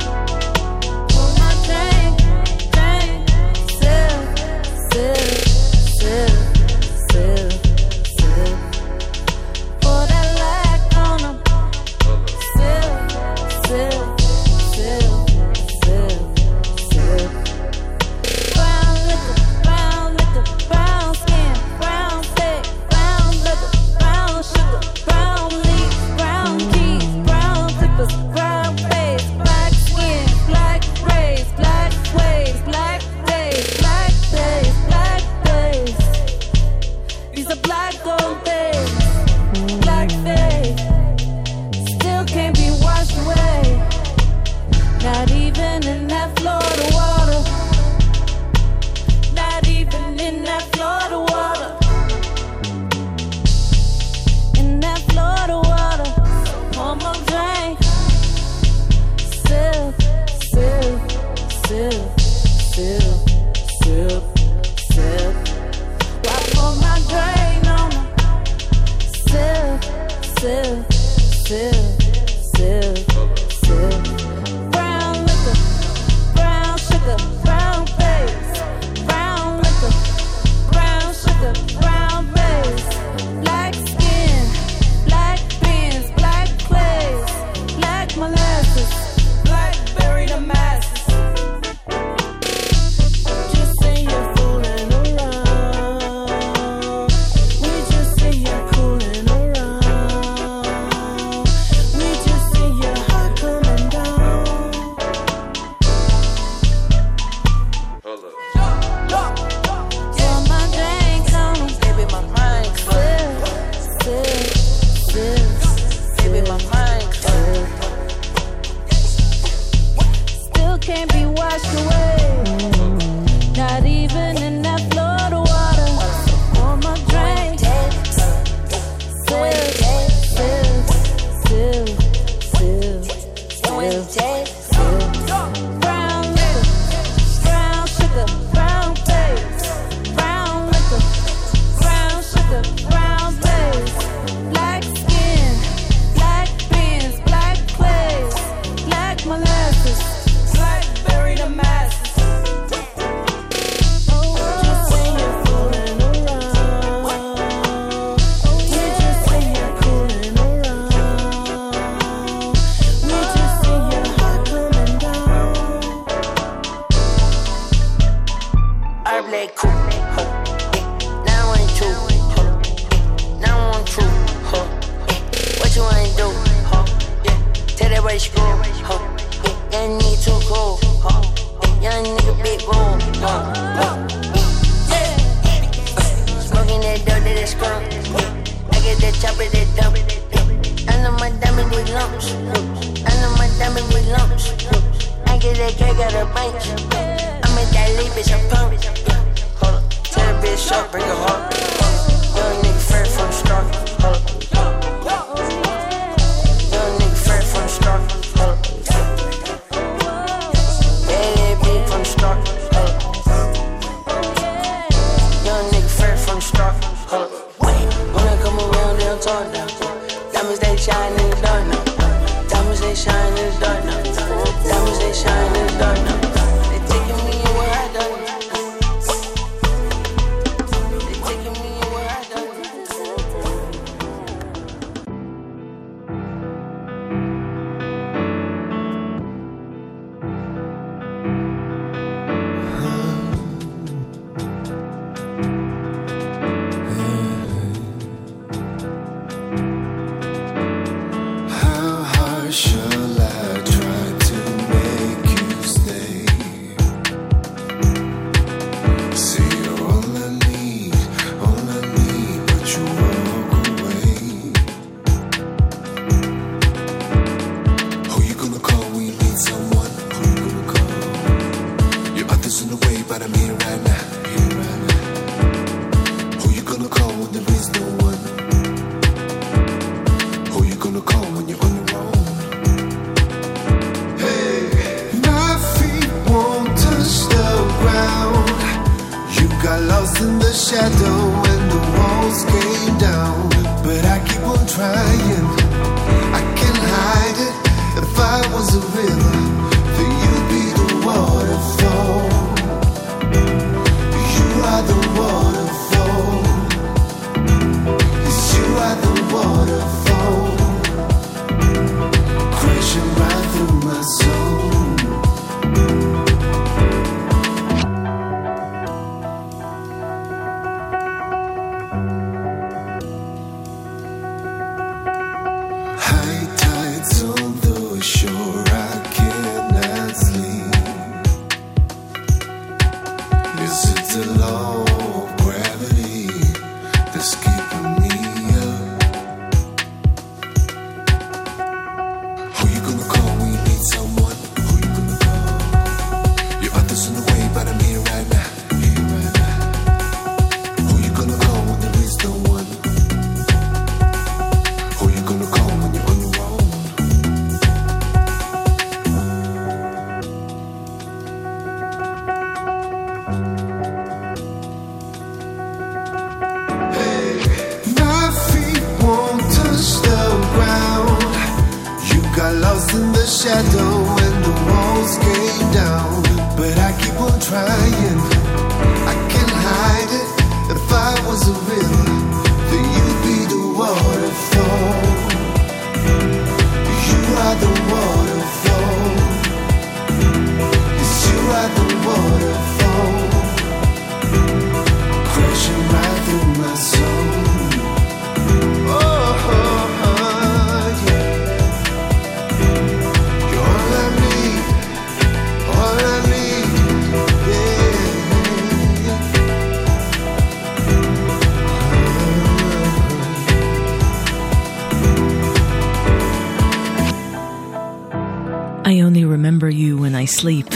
sleep.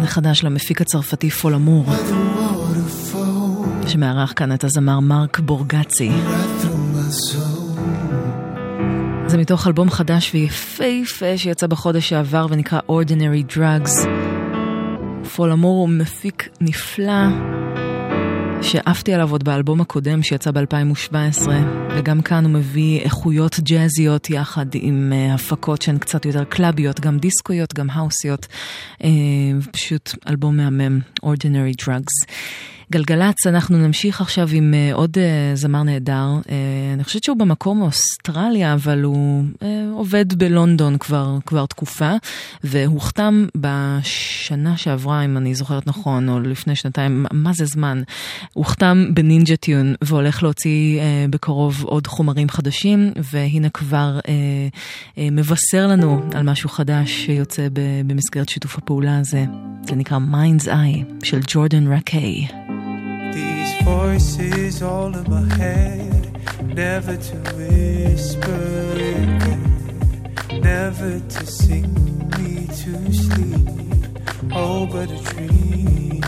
זה חדש למפיק הצרפתי Folamour, שמארח כאן את הזמר מרק בורגצי. זה מתוך אלבום חדש ויפהפה שיצא בחודש שעבר ונקרא Ordinary Drugs. Folamour הוא מפיק נפלא. שעפתי עליו עוד באלבום הקודם שיצא ב-2017, וגם כאן הוא מביא איכויות ג'אזיות יחד עם uh, הפקות שהן קצת יותר קלאביות, גם דיסקויות, גם האוסיות. Uh, פשוט אלבום מהמם, Ordinary Drugs. גלגלצ, אנחנו נמשיך עכשיו עם uh, עוד uh, זמר נהדר. Uh, אני חושבת שהוא במקור מאוסטרליה, אבל הוא uh, עובד בלונדון כבר, כבר תקופה, והוחתם בשנה שעברה, אם אני זוכרת נכון, או לפני שנתיים, מה זה זמן? הוחתם בנינג'ה טיון, והולך להוציא uh, בקרוב עוד חומרים חדשים, והנה כבר uh, uh, מבשר לנו על משהו חדש שיוצא במסגרת שיתוף הפעולה הזה. זה נקרא Mind's Eye של ג'ורדן רקיי. These voices all in my head, never to whisper again, never to sing me to sleep. Oh, but a dream.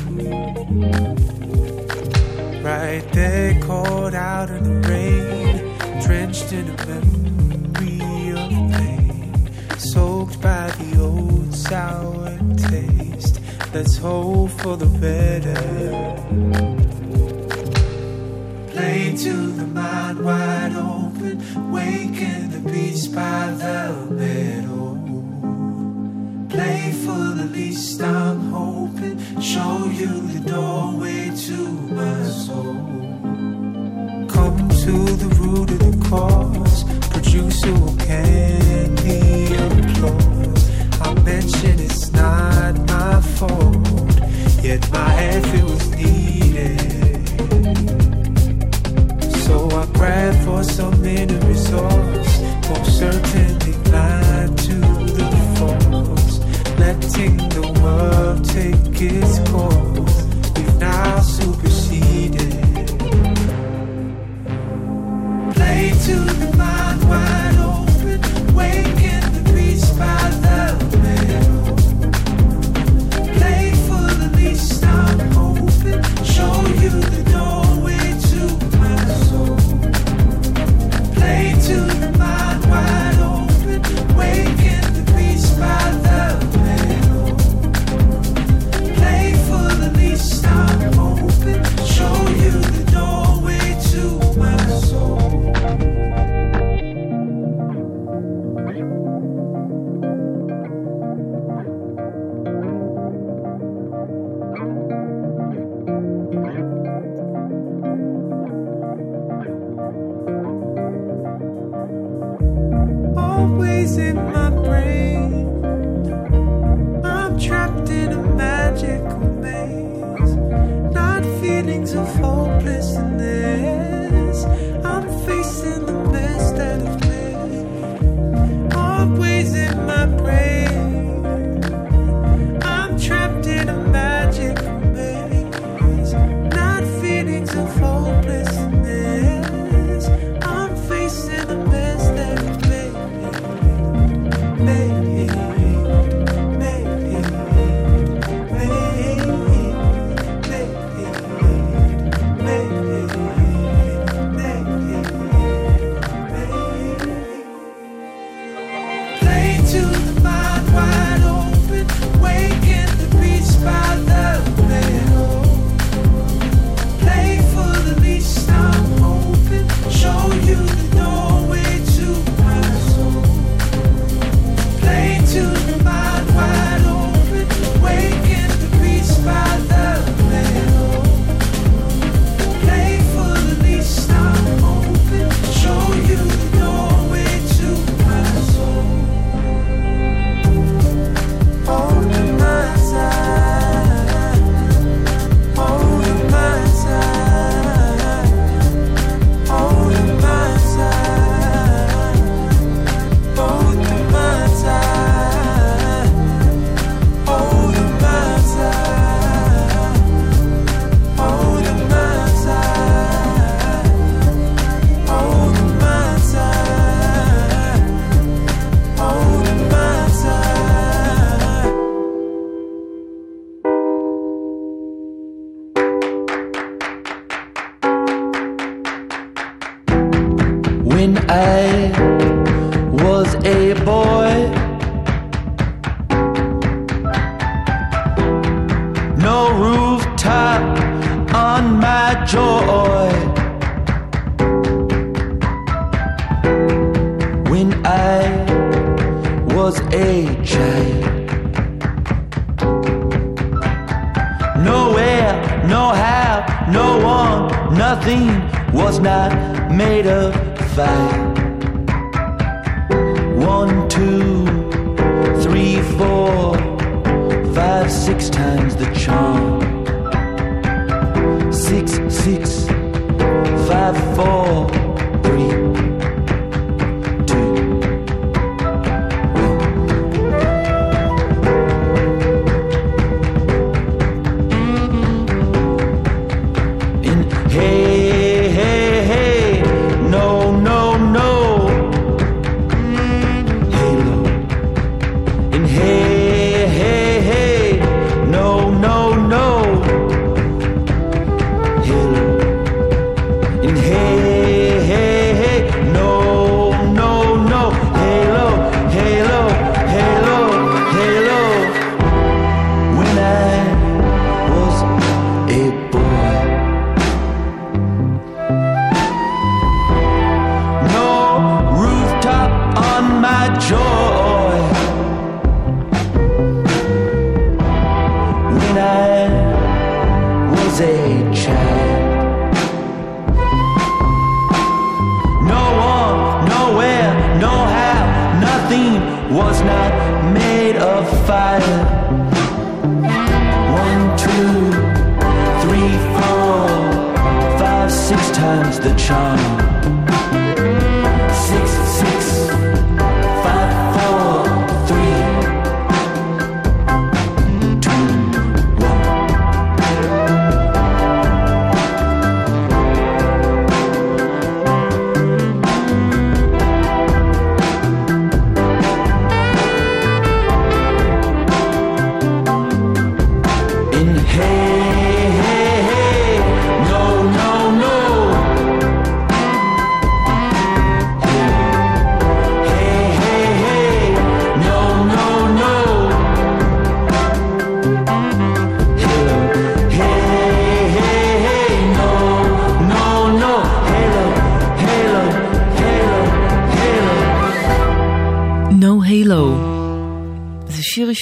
Right there, caught out in the rain, drenched in a memory of pain, soaked by the old sour taste. Let's hope for the better. Play to the mind wide open, waken the beast by the meadow. Play for the least I'm hoping, show you the doorway to my soul. Come to the root of the cause, producer who can be. I mention it's not my fault, yet my effort was needed. I grab for some inner resource, most certainly blind to the force, letting the world take its course. We've now superseded. Play to the mind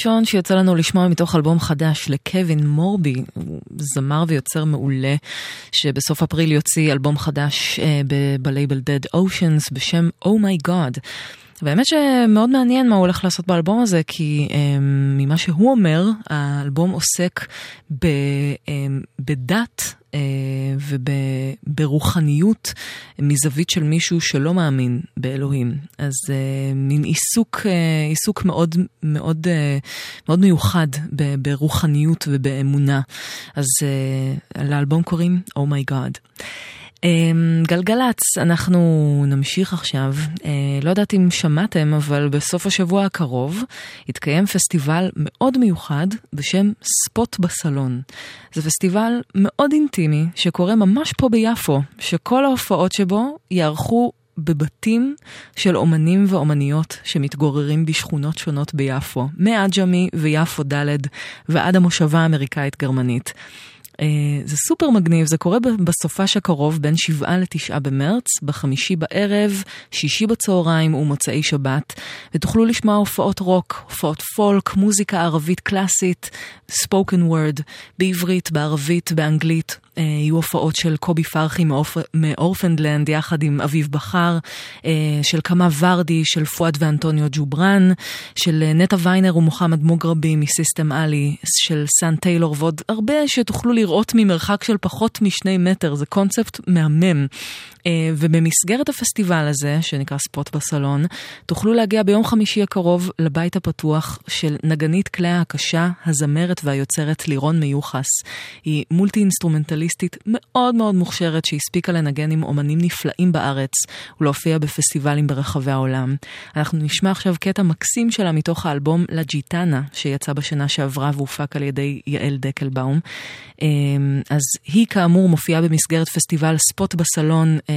זה שיר ראשון שיצא לנו לשמוע מתוך אלבום חדש לקווין מורבי, הוא זמר ויוצר מעולה, שבסוף אפריל יוציא אלבום חדש אה, בלייבל Dead Oceans בשם Oh My God. והאמת שמאוד מעניין מה הוא הולך לעשות באלבום הזה, כי אה, ממה שהוא אומר, האלבום עוסק ב, אה, בדת וברוחניות מזווית של מישהו שלא מאמין באלוהים. אז אה, מין עיסוק, אה, עיסוק מאוד, מאוד, אה, מאוד מיוחד ברוחניות ובאמונה. אז אה, לאלבום קוראים Oh My God. אמ, גלגלצ, אנחנו נמשיך עכשיו. אה, לא יודעת אם שמעתם, אבל בסוף השבוע הקרוב יתקיים פסטיבל מאוד מיוחד בשם ספוט בסלון. זה פסטיבל מאוד אינטימי שקורה ממש פה ביפו, שכל ההופעות שבו יערכו בבתים של אומנים ואומניות שמתגוררים בשכונות שונות ביפו, מעג'מי ויפו ד' ועד המושבה האמריקאית-גרמנית. אה, זה סופר מגניב, זה קורה בסופש הקרוב בין שבעה לתשעה במרץ, בחמישי בערב, שישי בצהריים ומוצאי שבת, ותוכלו לשמוע הופעות רוק, הופעות פולק, מוזיקה ערבית קלאסית, ספוקן וורד, בעברית, בערבית, באנגלית. אה, יהיו הופעות של קובי פרחי. מ Orphaned Land יחד עם אביב בכר, אה, של קמה ורדי, של פואד ואנטוניו ג'ובראן, של אה, נטע ויינר ומוחמד מוגרבי מ System Ali, של Sun Tailor ועוד הרבה שתוכלו לראות ממרחק של פחות משני מטר, זה קונספט מהמם. אה, ובמסגרת הפסטיבל הזה, שנקרא ספוט בסלון, תוכלו להגיע ביום חמישי הקרוב לבית הפתוח של נגנית כלי ההקשה, הזמרת והיוצרת לירון מיוחס. היא מולטי אינסטרומנטליסטית מאוד מאוד מוכשרת שהספיקה לנגן עם אומנים נפלאים בארץ ולהופיע בפסטיבלים ברחבי העולם. אנחנו נשמע עכשיו קטע מקסים שלה מתוך האלבום לה ג'יטנה, שיצא בשנה שעברה והופק על ידי יעל דקלבאום. אה, אז היא כאמור מופיעה במסגרת פסטיבל ספוט בסלון, אה,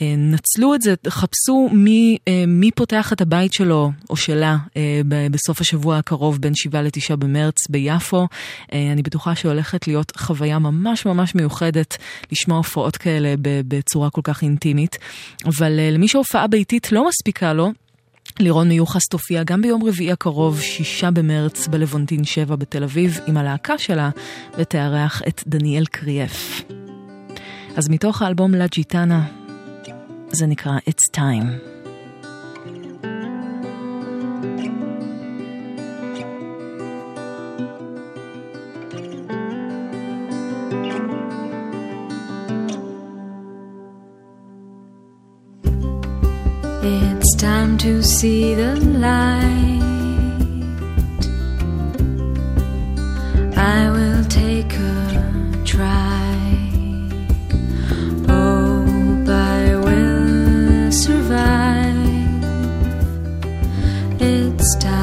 שנצלו את זה, חפשו מי, אה, מי פותח את הבית שלו או שלה אה, בסוף השבוע הקרוב בין 7 ל-9 במרץ ביפו. אה, אני בטוחה שהולכת להיות חוויה ממש ממש מיוחדת לשמוע הופעות כאלה בצורה כל כך אינטימית. אבל אה, למי שהופעה ביתית לא מספיקה לו, לירון מיוחס תופיע גם ביום רביעי הקרוב, שישה במרץ, בלוונטין 7 בתל אביב, עם הלהקה שלה, ותארח את דניאל קריאף. אז מתוך האלבום לה ג'יטנה, זה נקרא It's Time. It's time to see the light. I time.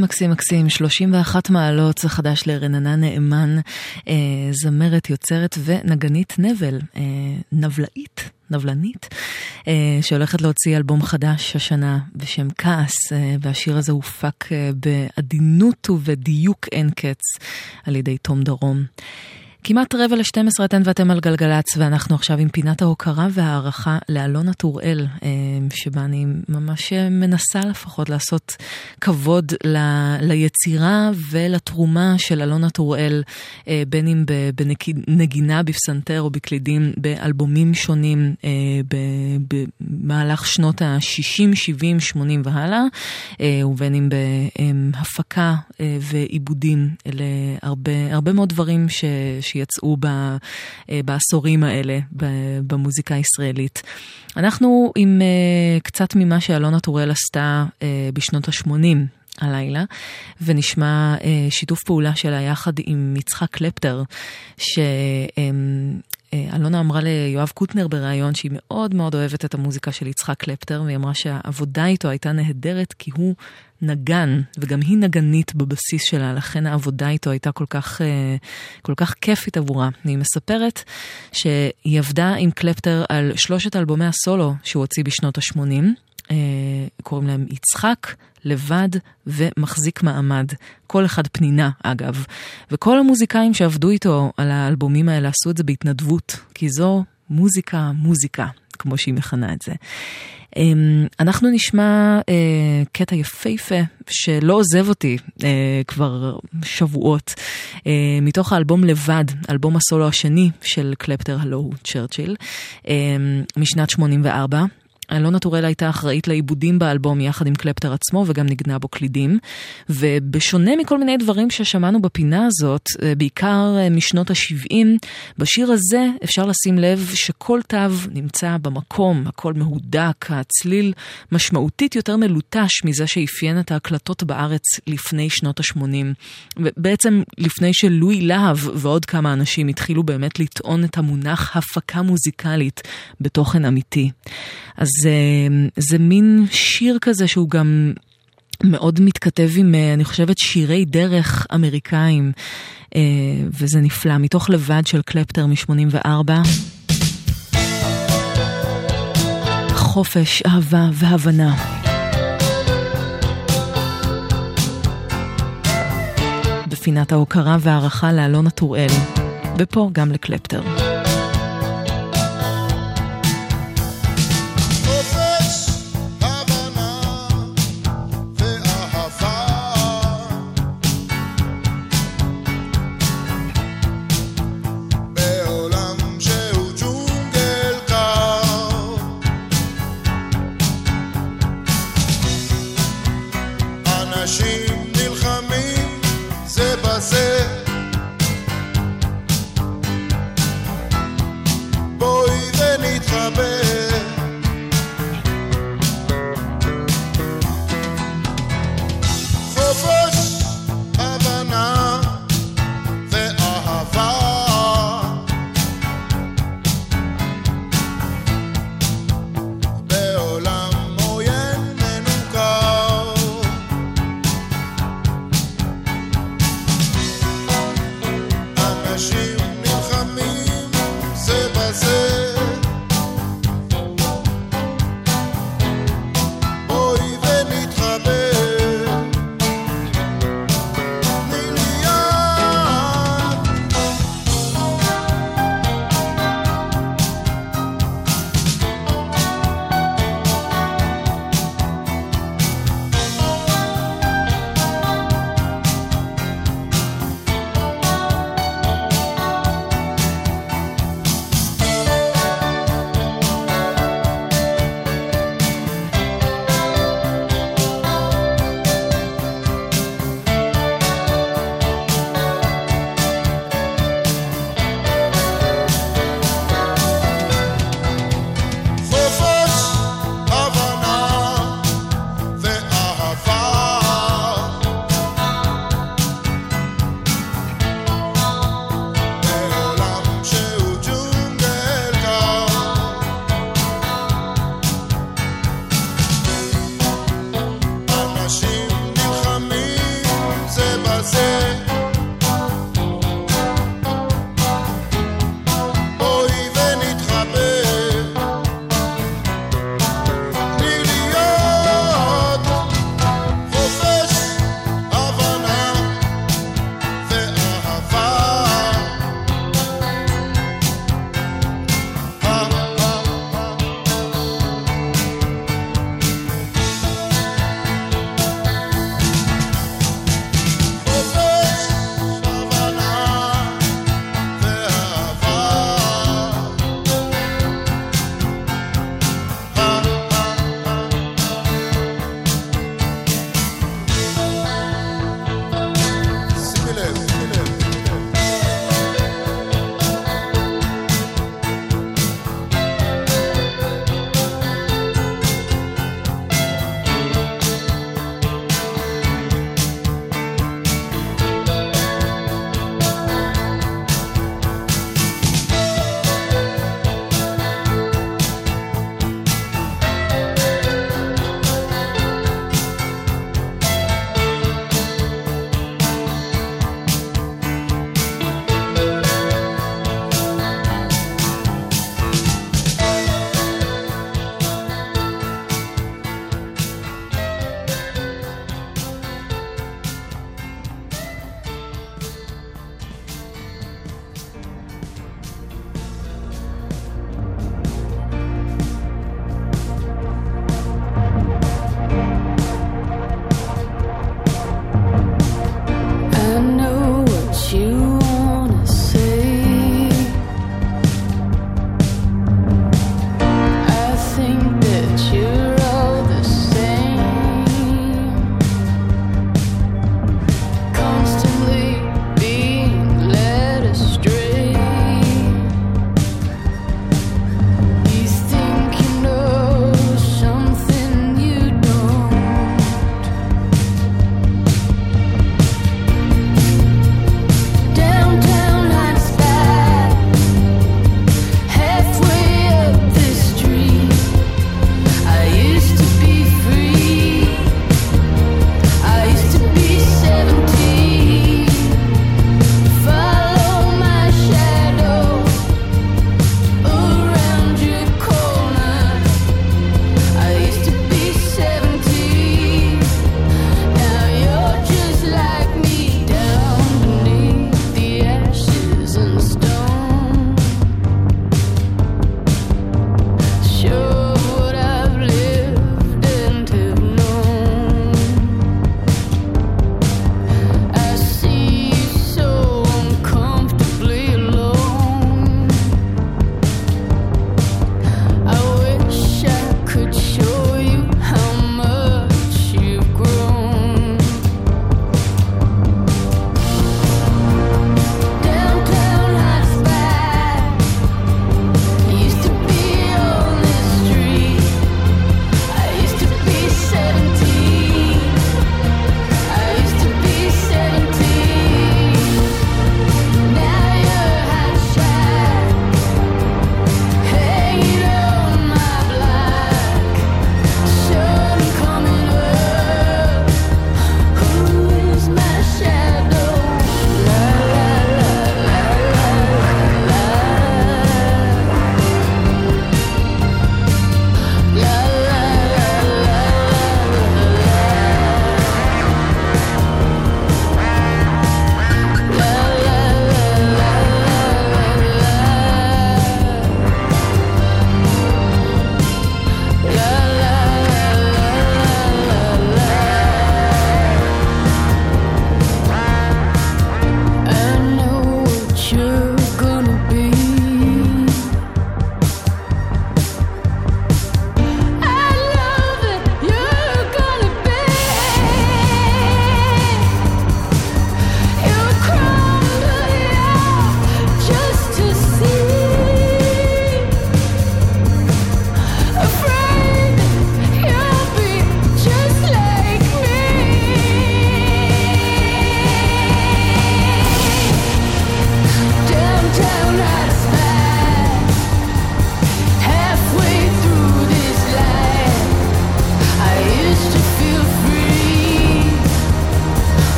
מקסים, מקסים, מקסים, מקסים. 31 מעלות, זה חדש לרננה נאמן, אה, זמרת, יוצרת ונגנית נבל, אה, נבלאית. נבלנית, אה, שהולכת להוציא אלבום חדש השנה בשם כעס, אה, והשיר הזה הופק אה, בעדינות ובדיוק אין קץ על ידי תום דרום. כמעט רבע ל-12 אתן ואתם על גלגלצ, ואנחנו עכשיו עם פינת ההוקרה וההערכה לאלונה טוראל, אה, שבה אני ממש מנסה לפחות לעשות כבוד ל- ליצירה ולתרומה של אלונה טוראל, אה, בין אם בנגינה בפסנתר או בקלידים, באלבומים שונים אה, במהלך שנות ה-60, 70, 80 והלאה, אה, ובין אם בהפקה אה, ועיבודים להרבה הרבה מאוד דברים ש... שיצאו ב, אה, בעשורים האלה במוזיקה הישראלית. אנחנו עם אה, קצת ממה שאלונה טוראל עשתה אה, בשנות ה-80. הלילה, ונשמע אה, שיתוף פעולה שלה יחד עם יצחק קלפטר, שאלונה אמרה ליואב קוטנר בריאיון שהיא מאוד מאוד אוהבת את המוזיקה של יצחק קלפטר, והיא אמרה שהעבודה איתו הייתה נהדרת כי הוא נגן, וגם היא נגנית בבסיס שלה, לכן העבודה איתו הייתה כל כך, אה, כל כך כיפית עבורה. היא מספרת שהיא עבדה עם קלפטר על שלושת אלבומי הסולו שהוא הוציא בשנות ה-80. אה, קוראים להם יצחק, לבד ומחזיק מעמד. כל אחד פנינה, אגב. וכל המוזיקאים שעבדו איתו על האלבומים האלה עשו את זה בהתנדבות, כי זו מוזיקה, מוזיקה, כמו שהיא מכנה את זה. אמ, אנחנו נשמע אה, קטע יפהפה שלא עוזב אותי אה, כבר שבועות, מתוך האלבום לבד, אלבום הסולו השני של קלפטר, הלו צ'רצ'יל, אה, משנת 84. אלונה טורל הייתה אחראית לעיבודים באלבום יחד עם קלפטר עצמו וגם ניגנה בו קלידים. ובשונה מכל מיני דברים ששמענו בפינה הזאת, אה, בעיקר אה, משנות ה-70, בשיר הזה אפשר לשים לב שכל תו נמצא במקום, הכל מהודק, הצליל משמעותית יותר מלוטש מזה שאפיין את ההקלטות בארץ לפני שנות ה-80. בעצם לפני שלואי להב ועוד כמה אנשים התחילו באמת לטעון את המונח הפקה מוזיקלית בתוכן אמיתי. אז זה, זה מין שיר כזה שהוא גם מאוד מתכתב עם, אה, אני חושבת, שירי דרך אמריקאים, אה, וזה נפלא, מתוך לבד של קלפטר מ-84. חופש, אהבה והבנה. בפינת ההוקרה והערכה לאלונה טוראל, ופה גם לקלפטר.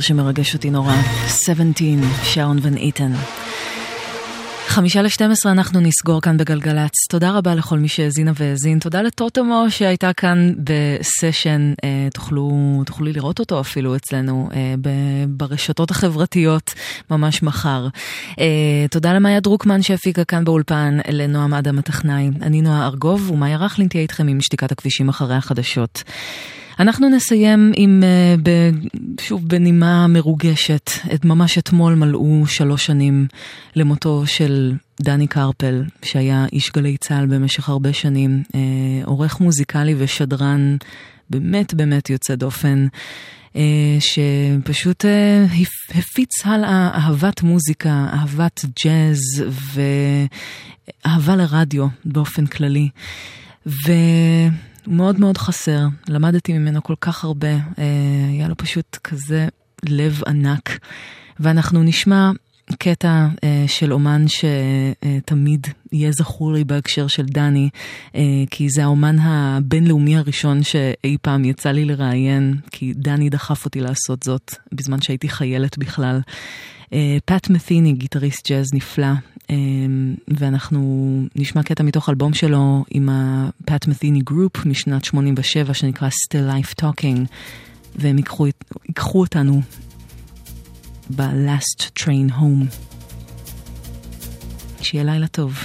שיר שמרגש אותי נורא. 17, שרון ון איתן. חמישה לשתים עשרה אנחנו נסגור כאן בגלגלצ. תודה רבה לכל מי שהאזינה והאזין. תודה לטוטומו שהייתה כאן בסשן. אה, תוכלו, תוכלי לראות אותו אפילו אצלנו אה, ב- ברשתות החברתיות ממש מחר. אה, תודה למאיה דרוקמן שהפיקה כאן באולפן, לנועם אדם הטכנאי. אני נועה ארגוב ומאיה רכלין תהיה איתכם עם שתיקת הכבישים אחרי החדשות. אנחנו נסיים עם, אה, שוב, בנימה מרוגשת. את ממש אתמול מלאו שלוש שנים למותו של דני קרפל, שהיה איש גלי צה"ל במשך הרבה שנים, אה, עורך מוזיקלי ושדרן באמת באמת יוצא דופן. אה, שפשוט הפ- הפיץ הלאה אהבת מוזיקה, אהבת ג'אז ואהבה לרדיו באופן כללי. ו... הוא מאוד מאוד חסר, למדתי ממנו כל כך הרבה, אה, היה לו פשוט כזה לב ענק. ואנחנו נשמע קטע אה, של אומן שתמיד יהיה זכור לי בהקשר של דני, אה, כי זה האומן הבינלאומי הראשון שאי פעם יצא לי לראיין, כי דני דחף אותי לעשות זאת בזמן שהייתי חיילת בכלל. אה, פאט מת'יני, גיטריסט ג'אז נפלא, אה, ואנחנו נשמע קטע מתוך אלבום שלו עם ה-Pat Metheny Group משנת 87 שנקרא Still Life Talking, והם ייקחו, ייקחו אותנו ב-Last Train Home. שיהיה לילה טוב.